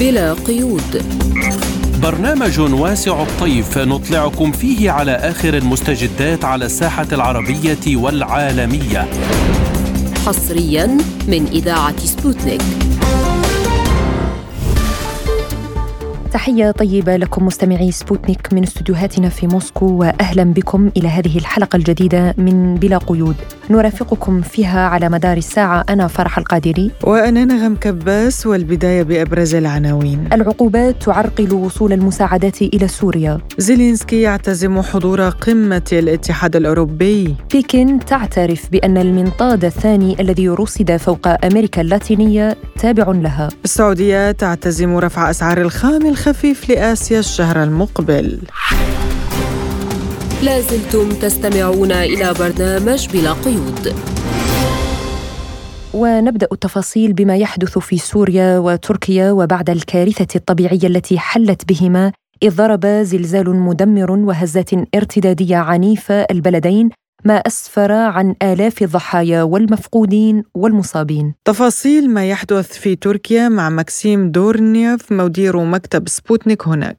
بلا قيود. برنامج واسع الطيف نطلعكم فيه على آخر المستجدات على الساحة العربية والعالمية. حصريا من إذاعة سبوتنيك. تحية طيبة لكم مستمعي سبوتنيك من استديوهاتنا في موسكو وأهلا بكم إلى هذه الحلقة الجديدة من بلا قيود. نرافقكم فيها على مدار الساعة. أنا فرح القادري. وأنا نغم كباس والبداية بأبرز العناوين. العقوبات تعرقل وصول المساعدات إلى سوريا. زيلينسكي يعتزم حضور قمة الاتحاد الأوروبي. بكين تعترف بأن المنطاد الثاني الذي رصد فوق أمريكا اللاتينية تابع لها. السعودية تعتزم رفع أسعار الخام الخفيف لآسيا الشهر المقبل. لازلتم تستمعون إلى برنامج بلا قيود. ونبدأ التفاصيل بما يحدث في سوريا وتركيا وبعد الكارثة الطبيعية التي حلت بهما إذ ضرب زلزال مدمر وهزات ارتدادية عنيفة البلدين ما أسفر عن آلاف الضحايا والمفقودين والمصابين. تفاصيل ما يحدث في تركيا مع مكسيم دورنيف مدير مكتب سبوتنيك هناك.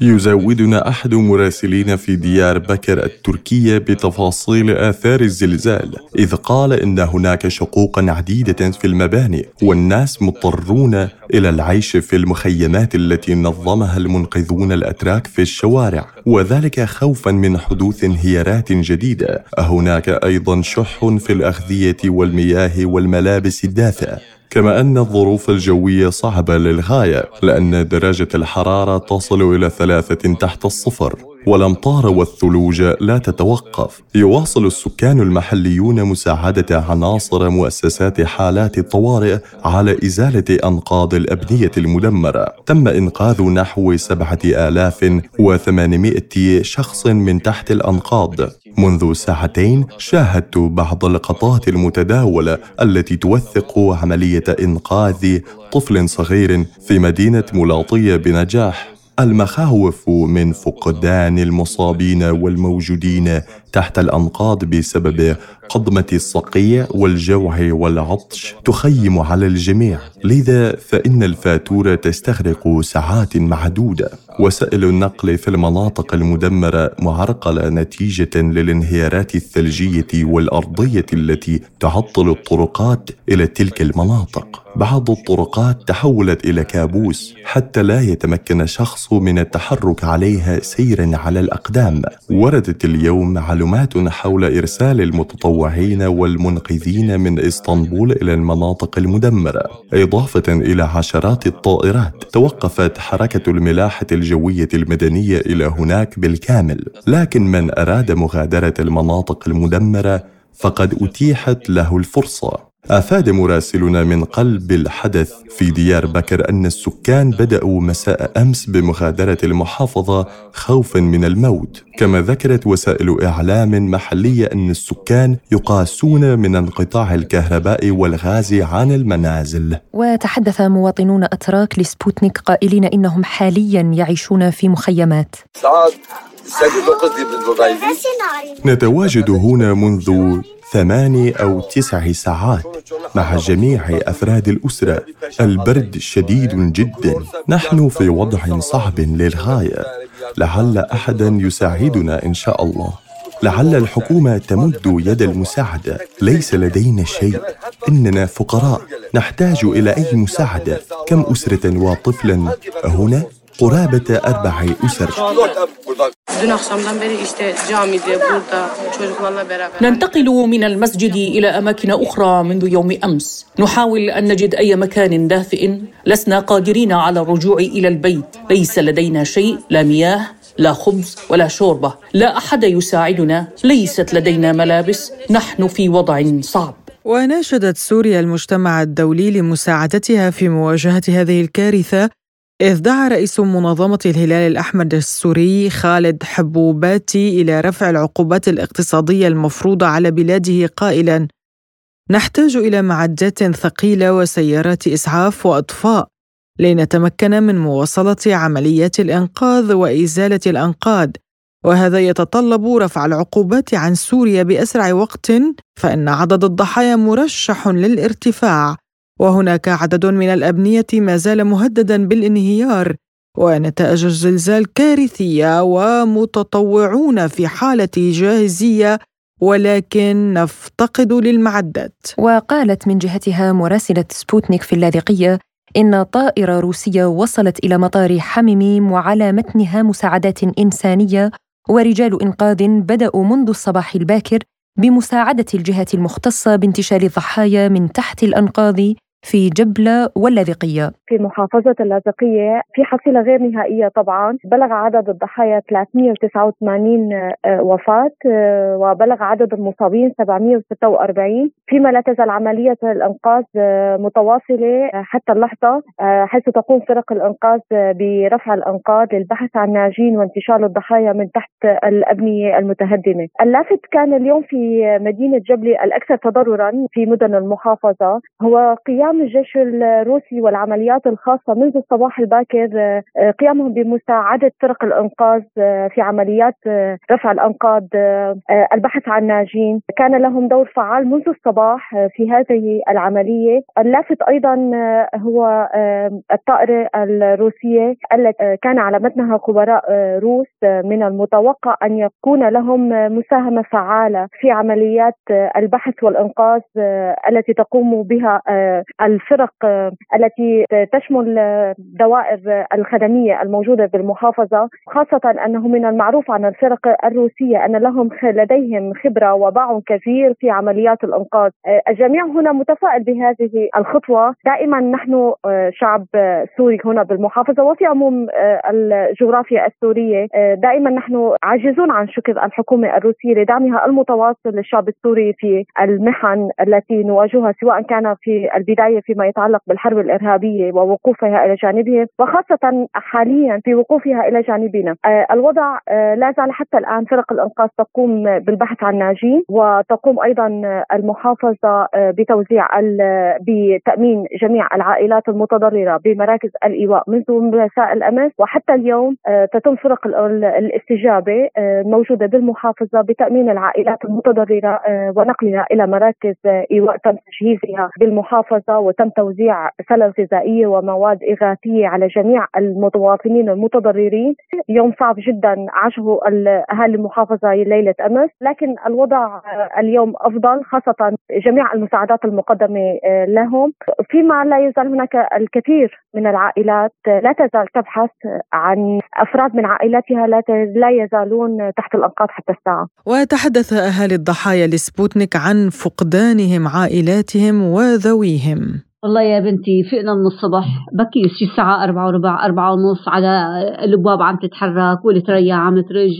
يزودنا أحد مراسلين في ديار بكر التركية بتفاصيل آثار الزلزال، إذ قال إن هناك شقوقا عديدة في المباني والناس مضطرون إلى العيش في المخيمات التي نظمها المنقذون الأتراك في الشوارع الشوارع وذلك خوفا من حدوث انهيارات جديدة. هناك أيضا شح في الأغذية والمياه والملابس الدافئة. كما أن الظروف الجوية صعبة للغاية لأن درجة الحرارة تصل إلى ثلاثة تحت الصفر. والامطار والثلوج لا تتوقف. يواصل السكان المحليون مساعدة عناصر مؤسسات حالات الطوارئ على إزالة أنقاض الأبنية المدمرة. تم إنقاذ نحو سبعة آلاف وثمانمائة شخص من تحت الأنقاض. منذ ساعتين شاهدت بعض اللقطات المتداوله التي توثق عملية إنقاذ طفل صغير في مدينة ملاطية بنجاح. المخاوف من فقدان المصابين والموجودين تحت الأنقاض بسبب قضمة الصقيع والجوع والعطش تخيم على الجميع. لذا فإن الفاتورة تستغرق ساعات معدودة. وسائل النقل في المناطق المدمرة معرقلة نتيجة للانهيارات الثلجية والأرضية التي تعطل الطرقات إلى تلك المناطق. بعض الطرقات تحولت إلى كابوس حتى لا يتمكن شخص من التحرك عليها سيرا على الأقدام. وردت اليوم معلومات حول إرسال المتطوعين والمنقذين من إسطنبول إلى المناطق المدمرة. إضافة إلى عشرات الطائرات توقفت حركة الملاحة الجوية المدنية إلى هناك بالكامل. لكن من أراد مغادرة المناطق المدمرة فقد أتيحت له الفرصة. أفاد مراسلنا من قلب الحدث في ديار بكر أن السكان بدأوا مساء أمس بمغادرة المحافظة خوفا من الموت. كما ذكرت وسائل إعلام محلية أن السكان يقاسون من انقطاع الكهرباء والغاز عن المنازل. وتحدث مواطنون أتراك لسبوتنيك قائلين إنهم حاليا يعيشون في مخيمات. نتواجد هنا منذ ثماني أو تسع ساعات مع جميع أفراد الأسرة. البرد شديد جدا. نحن في وضع صعب للغاية. لعل أحدا يساعدنا إن شاء الله. لعل الحكومة تمد يد المساعدة. ليس لدينا شيء. إننا فقراء. نحتاج إلى أي مساعدة. كم أسرة وطفلا هنا؟ قرابة أربع أسر. ننتقل من المسجد إلى أماكن أخرى منذ يوم أمس. نحاول أن نجد أي مكان دافئ. لسنا قادرين على الرجوع إلى البيت. ليس لدينا شيء لا مياه لا خبز ولا شوربة. لا أحد يساعدنا. ليست لدينا ملابس. نحن في وضع صعب. وناشدت سوريا المجتمع الدولي لمساعدتها في مواجهة هذه الكارثة. إذ دعا رئيس منظمة الهلال الأحمر السوري خالد حبوباتي إلى رفع العقوبات الاقتصادية المفروضة على بلاده قائلا: نحتاج إلى معدات ثقيلة وسيارات إسعاف وأطفاء لنتمكن من مواصلة عمليات الإنقاذ وإزالة الأنقاض وهذا يتطلب رفع العقوبات عن سوريا بأسرع وقت فإن عدد الضحايا مرشح للارتفاع. وهناك عدد من الأبنية ما زال مهددا بالانهيار ونتائج الزلزال كارثية ومتطوعون في حالة جاهزية ولكن نفتقد للمعدات. وقالت من جهتها مراسلة سبوتنيك في اللاذقية إن طائرة روسية وصلت إلى مطار حميميم وعلى متنها مساعدات إنسانية ورجال إنقاذ بدأوا منذ الصباح الباكر بمساعدة الجهات المختصة بانتشال الضحايا من تحت الأنقاض في جبلة واللاذقية في محافظة اللاذقية في حصيلة غير نهائية طبعا. بلغ عدد الضحايا 389 آه، وفاة آه، وبلغ عدد المصابين 746 فيما لا تزال عملية الإنقاذ آه، متواصلة حتى اللحظة حيث تقوم فرق الإنقاذ برفع الأنقاض للبحث عن ناجين وانتشال الضحايا من تحت الأبنية المتهدمة. اللافت كان اليوم في مدينة جبلة الأكثر تضررا في مدن المحافظة. هو قيام قيام الجيش الروسي والعمليات الخاصة منذ الصباح الباكر آه، قيامهم بمساعدة فرق الإنقاذ آه، في عمليات آه، رفع الأنقاض البحث عن ناجين. كان لهم دور فعال منذ الصباح في هذه العملية. اللافت أيضا هو الطائرة الروسية التي كان على متنها خبراء روس من المتوقع أن يكون لهم مساهمة فعالة في عمليات البحث والإنقاذ التي تقوم بها الفرق التي تشمل الدوائر الخدمية الموجودة بالمحافظة خاصة أنه من المعروف عن الفرق الروسية أن لهم لديهم خبرة وباع كبير في عمليات الإنقاذ. الجميع هنا متفائل بهذه الخطوة. دائما نحن شعب سوري هنا بالمحافظة وفي عموم الجغرافيا السورية دائما نحن عاجزون عن شكر الحكومة الروسية لدعمها المتواصل للشعب السوري في المحن التي نواجهها سواء كان في البدايه فيما يتعلق بالحرب الإرهابية ووقوفها إلى جانبهم وخاصة حاليا في وقوفها إلى جانبنا. آه، الوضع آه، لا زال حتى الآن فرق الإنقاذ تقوم بالبحث عن ناجين وتقوم أيضا المحافظة آه، بتوزيع بتأمين جميع العائلات المتضررة بمراكز الإيواء منذ مساء الأمس وحتى اليوم تتم فرق الاستجابة موجودة بالمحافظة بتأمين العائلات المتضررة ونقلها إلى مراكز إيواء تم تجهيزها بالمحافظة محافظة وتم توزيع سلة غذائية ومواد إغاثية على جميع المواطنين المتضررين يوم صعب جدا عاشه أهالي المحافظة ليلة أمس. لكن الوضع اليوم أفضل خاصة جميع المساعدات المقدمة لهم. فيما لا يزال هناك الكثير من العائلات لا تزال تبحث عن أفراد من عائلاتها لا يزالون تحت الأنقاض حتى الساعة. وتحدث أهالي الضحايا لسبوتنيك عن فقدانهم عائلاتهم وذويهم. والله يا بنتي فقنا من الصبح بكي شي الساعة أربعة وربع أربعة ونص على الأبواب عم تتحرك والتريا عم ترج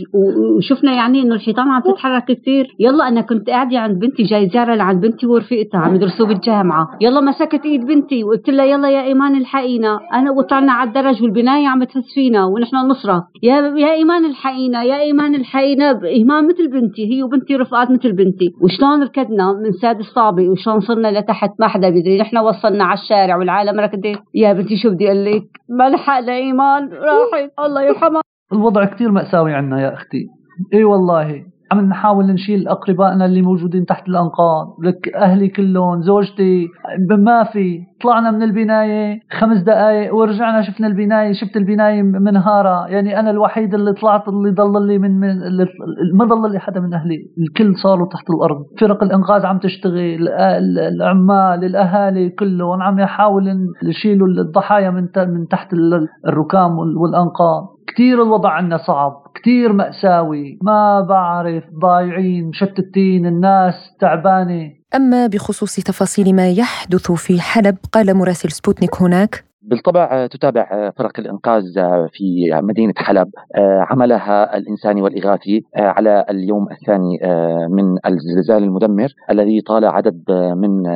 وشفنا يعني إنه الحيطان عم تتحرك كثير يلا أنا كنت قاعدة عند بنتي جاي زيارة لعند بنتي ورفقتها عم يدرسوا بالجامعة. يلا مسكت إيد بنتي وقلت لها يلا يا إيمان الحقينا. أنا وطلعنا على الدرج والبناية عم تهز فينا ونحن نصرخ يا يا إيمان الحقينا يا إيمان الحقينا إيمان مثل بنتي هي وبنتي رفقات مثل بنتي. وشلون ركضنا من سادس صابي وشلون صرنا لتحت ما حدا بيدري نحن وصلنا وصلنا على الشارع والعالم. ركضت يا بنتي شو بدي أقول لك؟ ما لحق ايمان راحت. الله يرحمها. الوضع كثير مأساوي عنا يا أختي. إي والله. عم نحاول نشيل أقربائنا اللي موجودين تحت الأنقاض؟ لك أهلي كلهم زوجتي ما في. طلعنا من البناية خمس دقائق ورجعنا شفنا البناية شفت البناية منهارة. يعني أنا الوحيد اللي طلعت اللي ضل لي من, من ما ضل لي حدا من أهلي. الكل صاروا تحت الأرض. فرق الانقاذ عم تشتغل العمال الأهالي كلهم عم يحاولوا يشيلوا الضحايا من من تحت الركام والأنقاض. كثير الوضع عندنا صعب كثير مأساوي ما بعرف ضايعين مشتتين الناس تعبانة. أما بخصوص تفاصيل ما يحدث في حلب قال مراسل سبوتنيك هناك بالطبع آه، تتابع آه، فرق الإنقاذ آه، في مدينة حلب. عملها الإنساني والإغاثي على اليوم الثاني من الزلزال المدمر الذي طال عدد من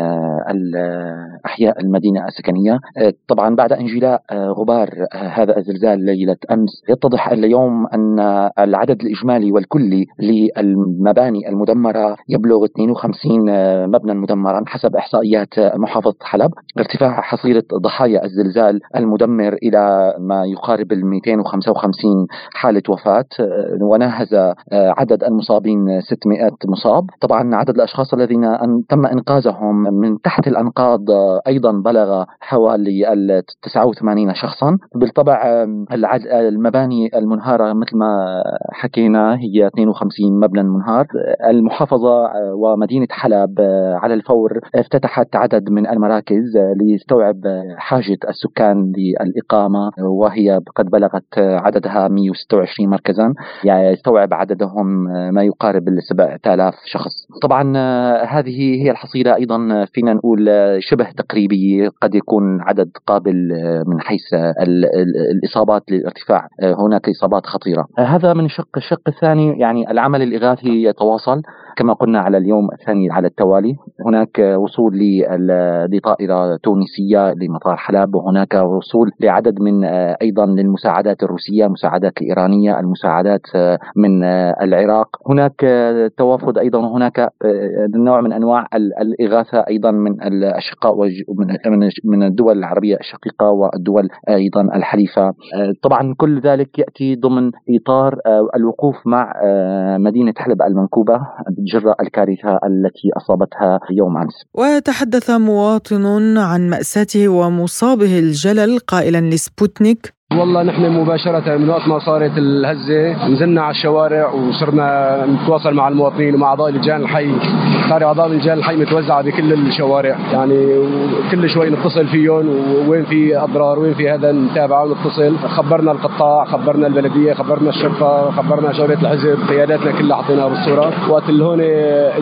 أحياء المدينة السكنية. طبعا بعد انجلاء غبار هذا الزلزال ليلة أمس يتضح اليوم أن العدد الإجمالي والكلي للمباني المدمرة يبلغ 52 مبنى مدمرا حسب إحصائيات محافظة حلب. ارتفاع حصيلة ضحايا الزلزال الزلزال المدمر إلى ما يقارب ال 255 حالة وفاة وناهز عدد المصابين 600 مصاب. طبعا عدد الأشخاص الذين تم إنقاذهم من تحت الأنقاض أيضا بلغ حوالي 89 شخصا. بالطبع المباني المنهارة مثل ما حكينا هي 52 مبنى منهار. المحافظة ومدينة حلب على الفور افتتحت عدد من المراكز ليستوعب حاجة السكان للإقامة وهي قد بلغت عددها 126 مركزا يعني يستوعب عددهم ما يقارب ال 7000 شخص. طبعا هذه هي الحصيلة أيضا فينا نقول شبه تقريبي قد يكون عدد قابل من حيث الإصابات للارتفاع. هناك إصابات خطيرة. هذا من شق الشق الثاني يعني العمل الإغاثي يتواصل كما قلنا على اليوم الثاني على التوالي. هناك وصول لطائرة تونسية لمطار حلب وهناك وصول لعدد من أيضا للمساعدات الروسية المساعدات الإيرانية المساعدات من العراق. هناك توافد أيضا هناك نوع من أنواع الإغاثة أيضا من الأشقاء من الدول العربية الشقيقة والدول أيضا الحليفة. طبعا كل ذلك يأتي ضمن إطار الوقوف مع مدينة حلب المنكوبة جراء الكارثة التي أصابتها يوم أمس. وتحدث مواطن عن مأساته ومصابه الجلل قائلا لسبوتنيك والله نحن مباشرة من وقت ما صارت الهزة نزلنا على الشوارع وصرنا نتواصل مع المواطنين ومع أعضاء لجان الحي. صار أعضاء لجان الحي متوزعة بكل الشوارع يعني كل شوي نتصل فيهم وين في أضرار وين في هذا نتابع ونتصل. خبرنا القطاع خبرنا البلدية خبرنا الشرطة خبرنا شغلة الحزب قياداتنا كلها حطيناها بالصورة. وقت اللي هون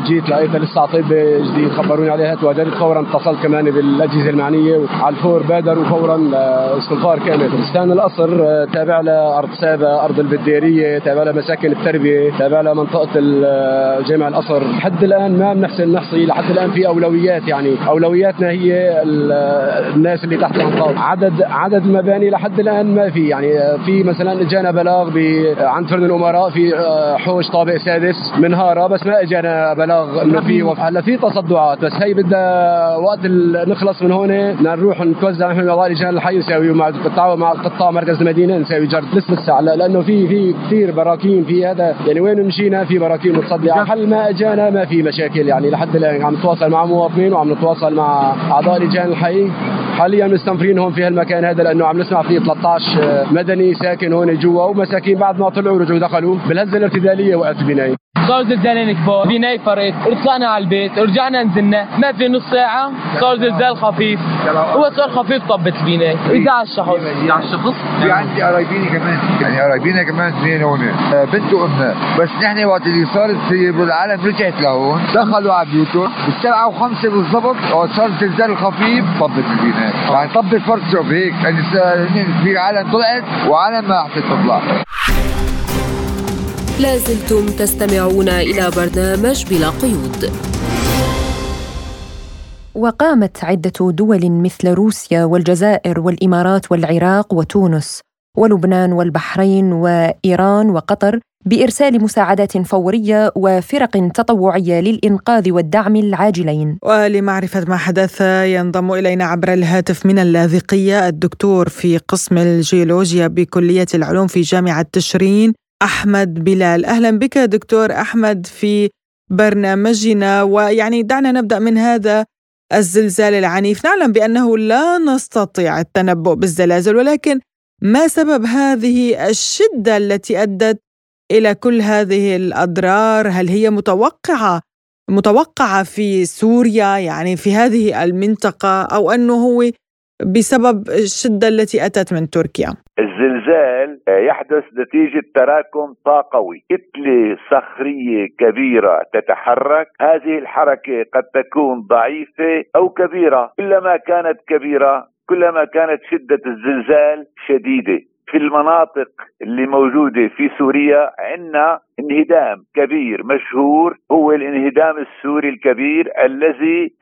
جيت لقيتها لسه على طيب جديد خبروني عليها تواجدت فورا اتصلت كمان بالأجهزة المعنية على الفور بادروا فورا استنفار كامل. استنى القصر تابع لارض سابا أرض البديرية تابع لمساكن التربية تابع لمنطقه جامع القصر لحد الآن ما بنحسن نحصي لحد الآن في أولويات يعني. أولوياتنا هي الناس اللي تحت الانقاض عدد عدد المباني لحد الآن ما في يعني. في مثلا إجانا بلاغ عند فرن الأمراء في حوش طابق سادس. منهاره بس ما إجانا بلاغ إنه في هلا في تصدعات بس هي بدها وقت نخلص من هون نروح نتوزع نحن لجان الحي نساوي مع القطاع مع مركز المدينة نسوي جرد لسه لسه لأنه في في كثير براكين في هذا. يعني وين مشينا؟ في براكين متصدعة. حل ما أجانا؟ ما في مشاكل. يعني لحد الآن عم نتواصل مع مواطنين وعم نتواصل مع أعضاء لجان الحي. حاليا مستنفرين هون في هالمكان هذا لأنه عم نسمع في 13 مدني ساكن هون جوا ومساكين بعد ما طلعوا رجعوا دخلوا. بالهزة الارتدالية وقت البنايه صار زلزالين كبار بناي فرقت طلعنا على البيت. رجعنا نزلنا. ما في نص ساعة صار زلزال خفيف. هو صار خفيف طبت البناي 11 شخص 11 شخص في عندي قرايبيني كمان. يعني قرايبينا كمان اثنين هون. آه، بنت وامنا بس نحن وقت اللي صار السير والعالم رجعت لهون. دخلوا على بيوتهم بالسبعة وخمسة بالضبط. وقت صار الزلزال خفيف طبت البناء يعني طبت فرد شوف هيك. يعني في عالم طلعت وعالم ما راح تطلع. لازلتم تستمعون إلى برنامج بلا قيود. وقامت عدة دول مثل روسيا والجزائر والإمارات والعراق وتونس ولبنان والبحرين وإيران وقطر بإرسال مساعدات فورية وفرق تطوعية للإنقاذ والدعم العاجلين. ولمعرفة ما حدث ينضم إلينا عبر الهاتف من اللاذقية الدكتور في قسم الجيولوجيا بكلية العلوم في جامعة تشرين أحمد بلال. أهلا بك دكتور أحمد في برنامجنا ويعني دعنا نبدأ من هذا الزلزال العنيف. نعلم بأنه لا نستطيع التنبؤ بالزلازل ولكن ما سبب هذه الشدة التي أدت إلى كل هذه الأضرار؟ هل هي متوقعة متوقعة في سوريا؟ يعني في هذه المنطقة أو أنه هو بسبب الشدة التي أتت من تركيا. الزلزال يحدث نتيجة تراكم طاقوي. كتلة صخرية كبيرة تتحرك. هذه الحركة قد تكون ضعيفة أو كبيرة. كلما كانت كبيرة كلما كانت شدة الزلزال شديدة. في المناطق اللي موجودة في سوريا عندنا انهدام كبير مشهور هو الانهدام السوري الكبير الذي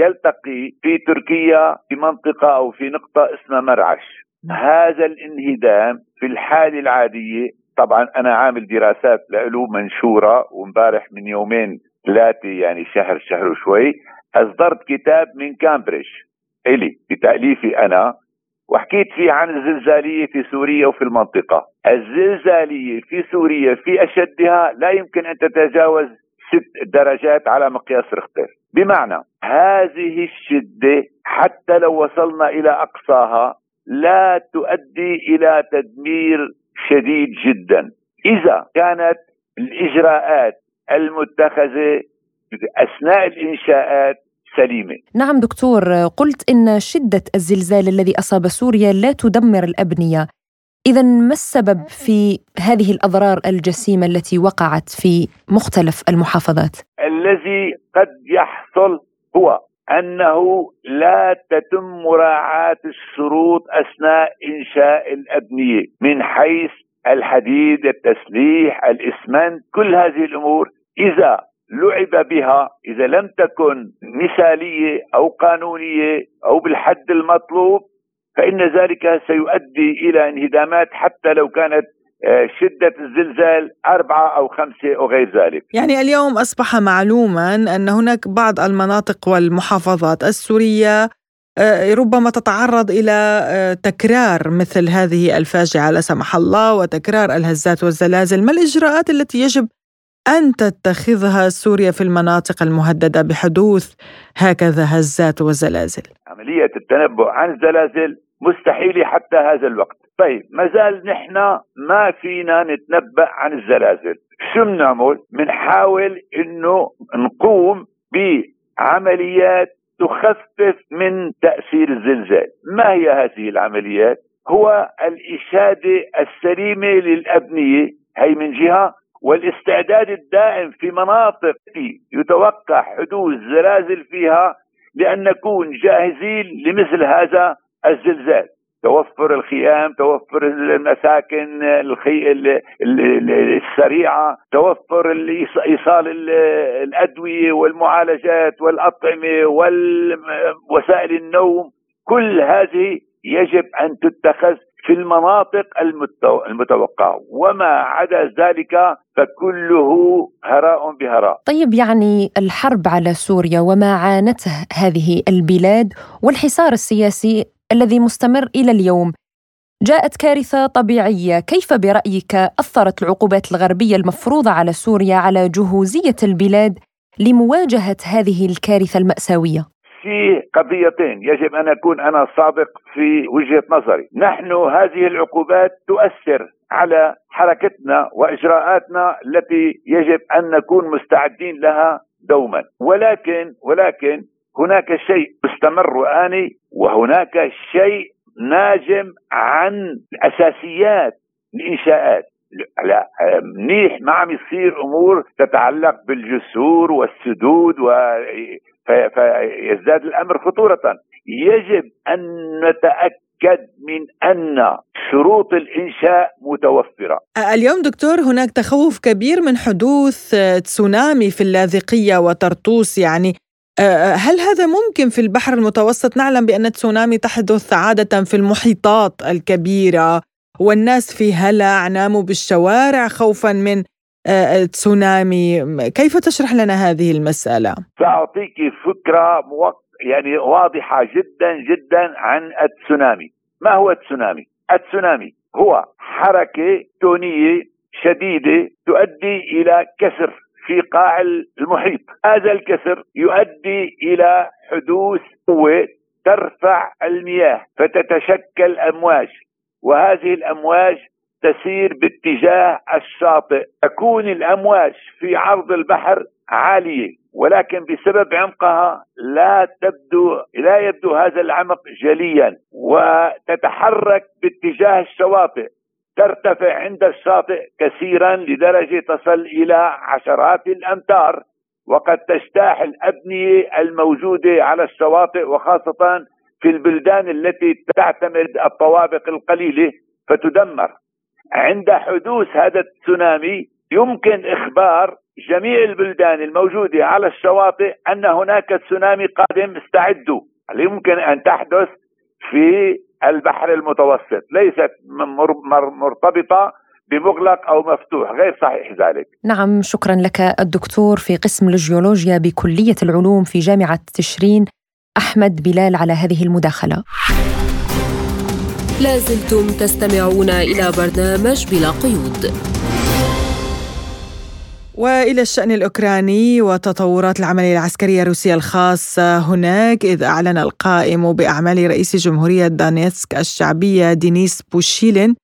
يلتقي في تركيا في منطقة أو في نقطة اسمها مرعش. هذا الانهدام في الحالة العادية طبعا أنا عامل دراسات له منشورة ومبارح من يومين ثلاثة يعني شهر شهر وشوي أصدرت كتاب من كامبريدج إلي بتأليفي أنا وحكيت فيه عن الزلزالية في سوريا وفي المنطقة. الزلزالية في سوريا في أشدها لا يمكن أن تتجاوز ست درجات على مقياس رختر بمعنى هذه الشدة حتى لو وصلنا إلى أقصاها لا تؤدي إلى تدمير شديد جدا. إذا كانت الإجراءات المتخذة أثناء الإنشاءات سليمة. نعم دكتور قلت إن شدة الزلزال الذي أصاب سوريا لا تدمر الأبنية. إذا ما السبب في هذه الأضرار الجسيمة التي وقعت في مختلف المحافظات؟ الذي قد يحصل هو أنه لا تتم مراعاة الشروط أثناء إنشاء الأبنية من حيث الحديد التسليح الإسمنت كل هذه الأمور. إذا لعب بها إذا لم تكن مثالية أو قانونية أو بالحد المطلوب فإن ذلك سيؤدي إلى انهدامات حتى لو كانت آه، شدة الزلزال أربعة أو خمسة أو غير ذلك. يعني اليوم أصبح معلوما أن هناك بعض المناطق والمحافظات السورية آه، ربما تتعرض إلى آه، تكرار مثل هذه الفاجعة لا سمح الله وتكرار الهزات والزلازل. ما الإجراءات التي يجب أن تتخذها سوريا في المناطق المهددة بحدوث هكذا هزات وزلازل. عملية التنبؤ عن الزلازل مستحيلة حتى هذا الوقت. طيب ما زال نحن ما فينا نتنبأ عن الزلازل. شو بنعمل؟ بنحاول إنه نقوم بعمليات تخفف من تأثير الزلزال. ما هي هذه العمليات؟ هو الإشادة السليمة للأبنية هي من جهة والاستعداد الدائم في مناطق يتوقع حدوث زلازل فيها لأن نكون جاهزين لمثل هذا الزلزال. توفر الخيام توفر المساكن الخي... السريعة توفر إيصال الأدوية والمعالجات والأطعمة ووسائل النوم. كل هذه يجب أن تتخذ في المناطق المتوقعة. وما عدا ذلك فكله هراء بهراء. طيب يعني الحرب على سوريا وما عانته هذه البلاد والحصار السياسي الذي مستمر إلى اليوم جاءت كارثة طبيعية. كيف برأيك أثرت العقوبات الغربية المفروضة على سوريا على جهوزية البلاد لمواجهة هذه الكارثة المأساوية؟ في قضيتين يجب أن أكون أنا صادق في وجهة نظري، نحن هذه العقوبات تؤثر على حركتنا وإجراءاتنا التي يجب أن نكون مستعدين لها دوما، ولكن ولكن هناك شيء مستمر واني وهناك شيء ناجم عن اساسيات الانشاءات لا منيح ما عم يصير أمور تتعلق بالجسور والسدود و فيزداد الأمر خطورة يجب أن نتأكد من أن شروط الإنشاء متوفرة. اليوم دكتور هناك تخوف كبير من حدوث تسونامي في اللاذقية وطرطوس يعني هل هذا ممكن في البحر المتوسط؟ نعلم بأن التسونامي تحدث عادة في المحيطات الكبيرة والناس في هلع ناموا بالشوارع خوفا من آه، تسونامي كيف تشرح لنا هذه المسألة؟ سأعطيك فكرة. يعني واضحة جدا جدا عن التسونامي ما هو التسونامي؟ التسونامي هو حركة تونية شديدة تؤدي إلى كسر في قاع المحيط هذا الكسر يؤدي إلى حدوث قوة ترفع المياه فتتشكل أمواج وهذه الأمواج تسير باتجاه الشاطئ. تكون الأمواج في عرض البحر عالية ولكن بسبب عمقها لا تبدو لا يبدو هذا العمق جليا وتتحرك باتجاه الشواطئ. ترتفع عند الشاطئ كثيرا لدرجة تصل إلى عشرات الأمتار وقد تجتاح الأبنية الموجودة على الشواطئ وخاصة في البلدان التي تعتمد الطوابق القليلة فتدمر. عند حدوث هذا التسونامي يمكن إخبار جميع البلدان الموجودة على الشواطئ أن هناك تسونامي قادم استعدوا يمكن أن تحدث في البحر المتوسط ليست مرتبطة بمغلق أو مفتوح غير صحيح ذلك. نعم شكرا لك الدكتور. في قسم الجيولوجيا بكلية العلوم في جامعة تشرين أحمد بلال على هذه المداخلة. لازلتم تستمعون إلى برنامج بلا قيود. وإلى الشأن الأوكراني وتطورات العملية العسكرية الروسية الخاصة هناك إذ أعلن القائم بأعمال رئيس جمهورية دانيتسك الشعبية دينيس بوشيلين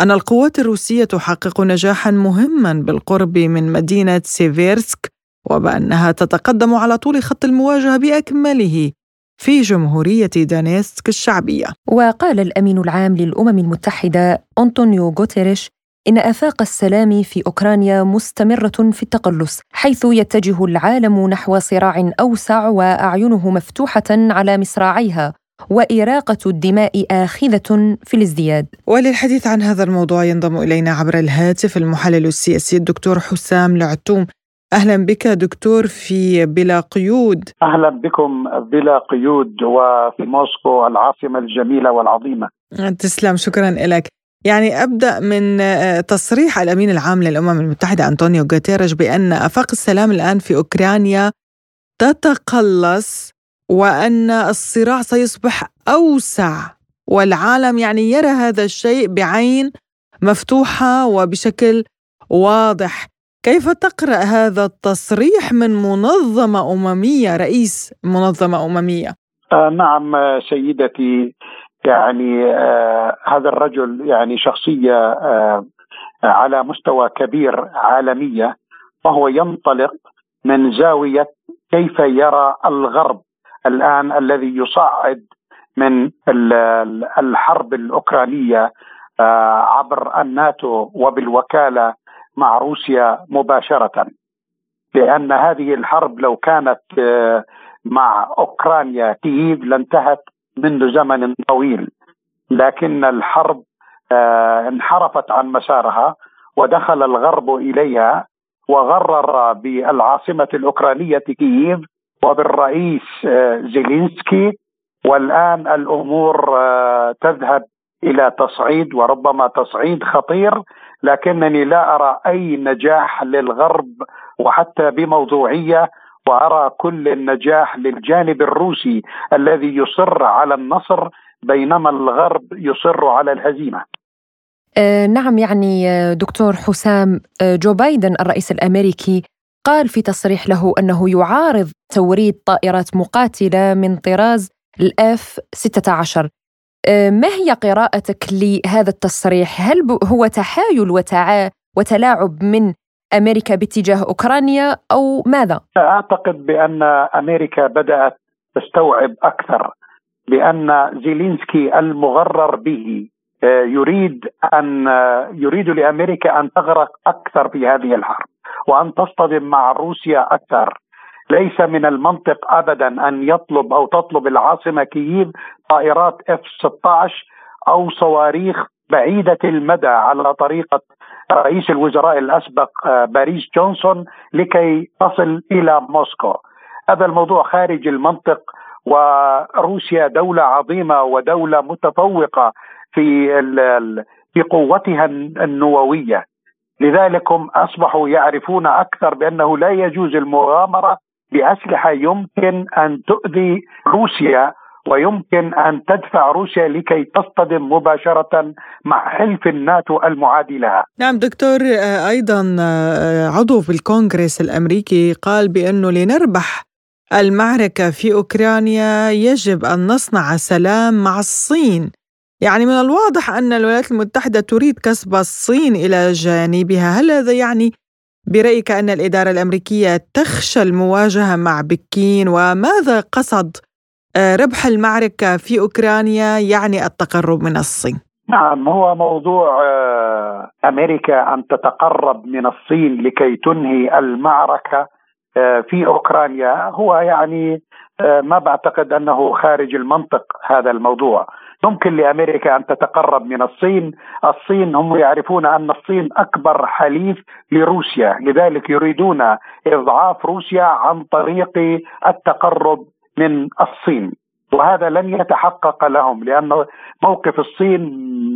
أن القوات الروسية تحقق نجاحا مهما بالقرب من مدينة سيفيرسك وبأنها تتقدم على طول خط المواجهة بأكمله. في جمهورية دونيتسك الشعبية. وقال الأمين العام للأمم المتحدة أنطونيو غوتيريش إن آفاق السلام في أوكرانيا مستمرة في التقلص حيث يتجه العالم نحو صراع أوسع وأعينه مفتوحة على مصراعيها وإراقة الدماء آخذة في الازدياد. وللحديث عن هذا الموضوع ينضم إلينا عبر الهاتف المحلل السياسي الدكتور حسام العتوم أهلا بك دكتور في بلا قيود. أهلا بكم بلا قيود وفي موسكو العاصمة الجميلة والعظيمة. تسلم شكرا لك. يعني أبدأ من آه، تصريح الأمين العام للأمم المتحدة أنطونيو غوتيريش بأن أفاق السلام الآن في أوكرانيا تتقلص وأن الصراع سيصبح أوسع والعالم يعني يرى هذا الشيء بعين مفتوحة وبشكل واضح. كيف تقرأ هذا التصريح من منظمة أممية رئيس منظمة أممية؟ آه نعم سيدتي يعني آه هذا الرجل يعني شخصية آه على مستوى كبير عالمية وهو ينطلق من زاوية كيف يرى الغرب الآن الذي يصعد من الحرب الأوكرانية آه، عبر الناتو وبالوكالة مع روسيا مباشرة لأن هذه الحرب لو كانت آه، مع أوكرانيا كييف لانتهت منذ زمن طويل. لكن الحرب آه، انحرفت عن مسارها ودخل الغرب إليها وغرر بالعاصمة الأوكرانية كييف وبالرئيس آه، زيلينسكي. والآن الأمور تذهب إلى تصعيد وربما تصعيد خطير. لكنني لا أرى أي نجاح للغرب وحتى بموضوعية وأرى كل النجاح للجانب الروسي الذي يصر على النصر بينما الغرب يصر على الهزيمة. آه نعم يعني آه، دكتور حسام آه جو بايدن الرئيس الأمريكي قال في تصريح له أنه يعارض توريد طائرات مقاتلة من طراز الاف 16 آه، ما هي قراءتك لهذا التصريح؟ هل هو تحايل وتعا وتلاعب من أمريكا باتجاه أوكرانيا أو ماذا؟ اعتقد بأن أمريكا بدأت تستوعب أكثر بأن زيلينسكي المغرر به آه، يريد ان يريد لأمريكا أن تغرق أكثر في هذه الحرب وأن تصطدم مع روسيا أكثر ليس من المنطق ابدا أن يطلب أو تطلب العاصمة كييف طائرات إف 16 أو صواريخ بعيدة المدى على طريقة رئيس الوزراء الأسبق آه، باريس جونسون لكي تصل إلى موسكو. هذا الموضوع خارج المنطق وروسيا دولة عظيمة ودولة متفوقة في في قوتها النووية لذلك هم أصبحوا يعرفون أكثر بأنه لا يجوز المغامرة بأسلحة يمكن أن تؤذي روسيا ويمكن أن تدفع روسيا لكي تصطدم مباشرة مع حلف الناتو المعادي لها. نعم دكتور آه، أيضا آه، عضو في الكونغرس الأمريكي قال بأنه لنربح المعركة في أوكرانيا يجب أن نصنع سلام مع الصين. يعني من الواضح أن الولايات المتحدة تريد كسب الصين إلى جانبها، هل هذا يعني برأيك أن الإدارة الأمريكية تخشى المواجهة مع بكين؟ وماذا قصد آه، ربح المعركة في أوكرانيا يعني التقرب من الصين؟ نعم هو موضوع آه، أمريكا أن تتقرب من الصين لكي تنهي المعركة آه، في أوكرانيا. هو يعني ما بعتقد أنه خارج المنطق هذا الموضوع. يمكن لأمريكا أن تتقرب من الصين، الصين هم يعرفون أن الصين أكبر حليف لروسيا، لذلك يريدون إضعاف روسيا عن طريق التقرب من الصين. وهذا لن يتحقق لهم لأن موقف الصين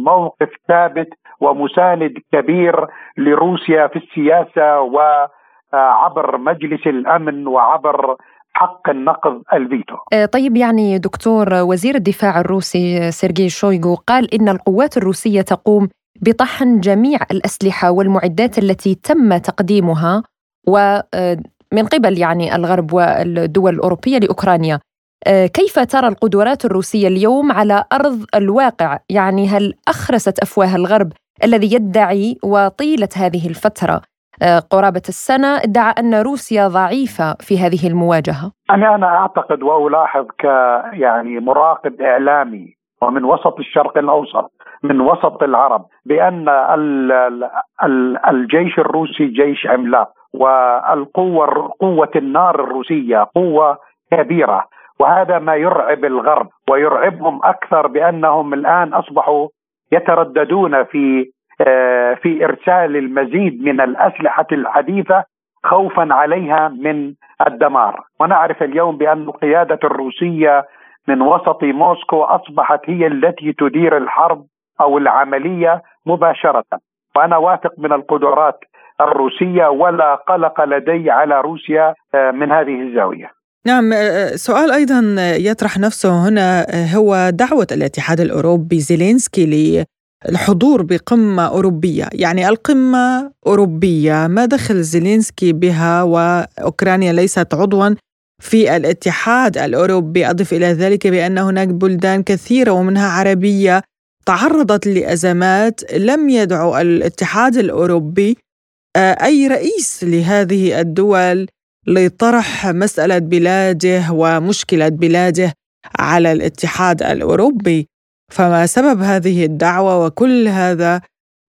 موقف ثابت ومساند كبير لروسيا في السياسة وعبر مجلس الأمن وعبر حق النقض الفيتو. آه، طيب يعني دكتور وزير الدفاع الروسي سيرجي شويغو قال إن القوات الروسية تقوم بطحن جميع الأسلحة والمعدات التي تم تقديمها ومن قبل يعني الغرب والدول الأوروبية لأوكرانيا. آه، كيف ترى القدرات الروسية اليوم على أرض الواقع؟ يعني هل أخرست أفواه الغرب الذي يدعي وطيلة هذه الفترة؟ آه، قرابة السنة ادعى أن روسيا ضعيفة في هذه المواجهة. أنا أنا أعتقد وألاحظ ك يعني مراقب إعلامي ومن وسط الشرق الأوسط من وسط العرب بأن الجيش الروسي جيش عملاق والقوة قوة النار الروسية قوة كبيرة وهذا ما يرعب الغرب ويرعبهم أكثر بأنهم الآن أصبحوا يترددون في آه، في إرسال المزيد من الأسلحة الحديثة خوفا عليها من الدمار. ونعرف اليوم بأن القيادة الروسية من وسط موسكو أصبحت هي التي تدير الحرب أو العملية مباشرة. وأنا واثق من القدرات الروسية ولا قلق لدي على روسيا آه، من هذه الزاوية. نعم آه، آه، سؤال أيضا يطرح نفسه هنا آه، هو دعوة الاتحاد الأوروبي زيلينسكي للحضور بقمة أوروبية، يعني القمة أوروبية، ما دخل زيلينسكي بها وأوكرانيا ليست عضوا في الاتحاد الأوروبي، أضف إلى ذلك بأن هناك بلدان كثيرة ومنها عربية تعرضت لأزمات لم يدعو الاتحاد الأوروبي أي رئيس لهذه الدول لطرح مسألة بلاده ومشكلة بلاده على الاتحاد الأوروبي. فما سبب هذه الدعوة وكل هذا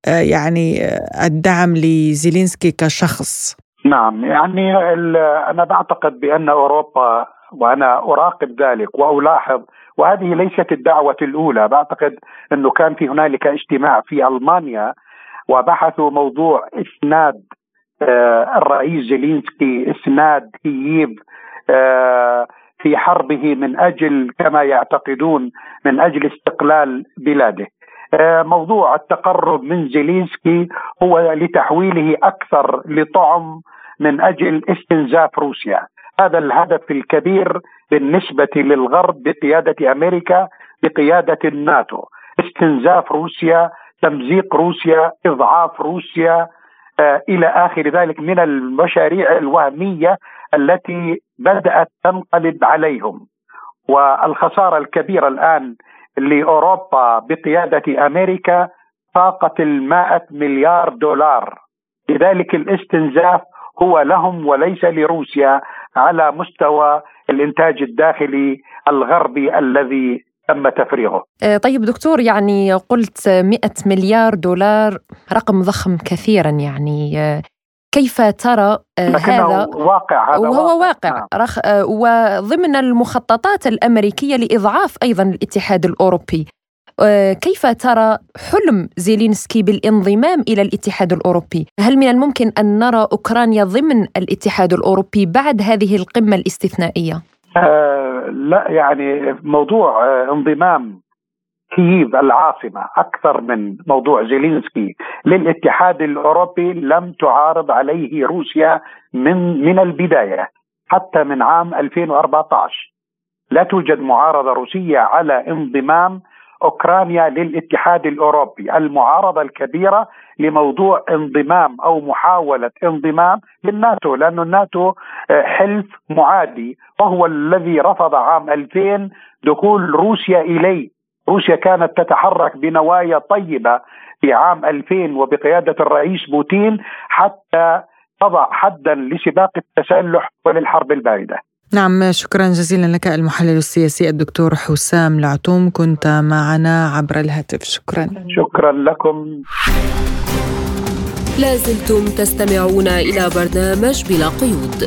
آه، يعني آه، الدعم لزيلينسكي كشخص؟ نعم يعني أنا بعتقد بأن أوروبا وأنا أراقب ذلك وألاحظ وهذه ليست الدعوة الأولى. بعتقد أنه كان في هنالك اجتماع في ألمانيا وبحثوا موضوع إسناد آه، الرئيس زيلينسكي إسناد كييف في حربه من أجل كما يعتقدون من أجل استقلال بلاده. آه، موضوع التقرب من زيلينسكي هو لتحويله أكثر لطعم من أجل استنزاف روسيا. هذا الهدف الكبير بالنسبة للغرب بقيادة أمريكا بقيادة الناتو. استنزاف روسيا، تمزيق روسيا، إضعاف روسيا، آه، إلى آخر ذلك من المشاريع الوهمية التي بدأت تنقلب عليهم. والخسارة الكبيرة الآن لأوروبا بقيادة أمريكا فاقت المائة مليار دولار. لذلك الاستنزاف هو لهم وليس لروسيا على مستوى الإنتاج الداخلي الغربي الذي تم تفريغه. آه، طيب دكتور يعني قلت 100 مليار دولار رقم ضخم كثيرا يعني آه، كيف ترى آه، هذا واقع هذا وهو واقع, واقع. نعم. رخ وضمن المخططات الأمريكية لإضعاف أيضا الاتحاد الأوروبي كيف ترى حلم زيلينسكي بالانضمام إلى الاتحاد الأوروبي؟ هل من الممكن أن نرى أوكرانيا ضمن الاتحاد الأوروبي بعد هذه القمة الاستثنائية؟ آه لا يعني موضوع آه انضمام كييف العاصمة أكثر من موضوع زيلينسكي للاتحاد الأوروبي لم تعارض عليه روسيا من من البداية حتى من عام 2014 لا توجد معارضة روسية على انضمام أوكرانيا للاتحاد الأوروبي، المعارضة الكبيرة لموضوع انضمام أو محاولة انضمام للناتو، لأن الناتو آه، حلف معادي وهو الذي رفض عام 2000 دخول روسيا إليه، روسيا كانت تتحرك بنوايا طيبة في عام 2000 وبقيادة الرئيس بوتين حتى تضع حدا لسباق التسلح وللحرب الباردة. نعم شكرا جزيلا لك المحلل السياسي الدكتور حسام العتوم كنت معنا عبر الهاتف. شكرا. شكرا لكم. لازلتم تستمعون إلى برنامج بلا قيود.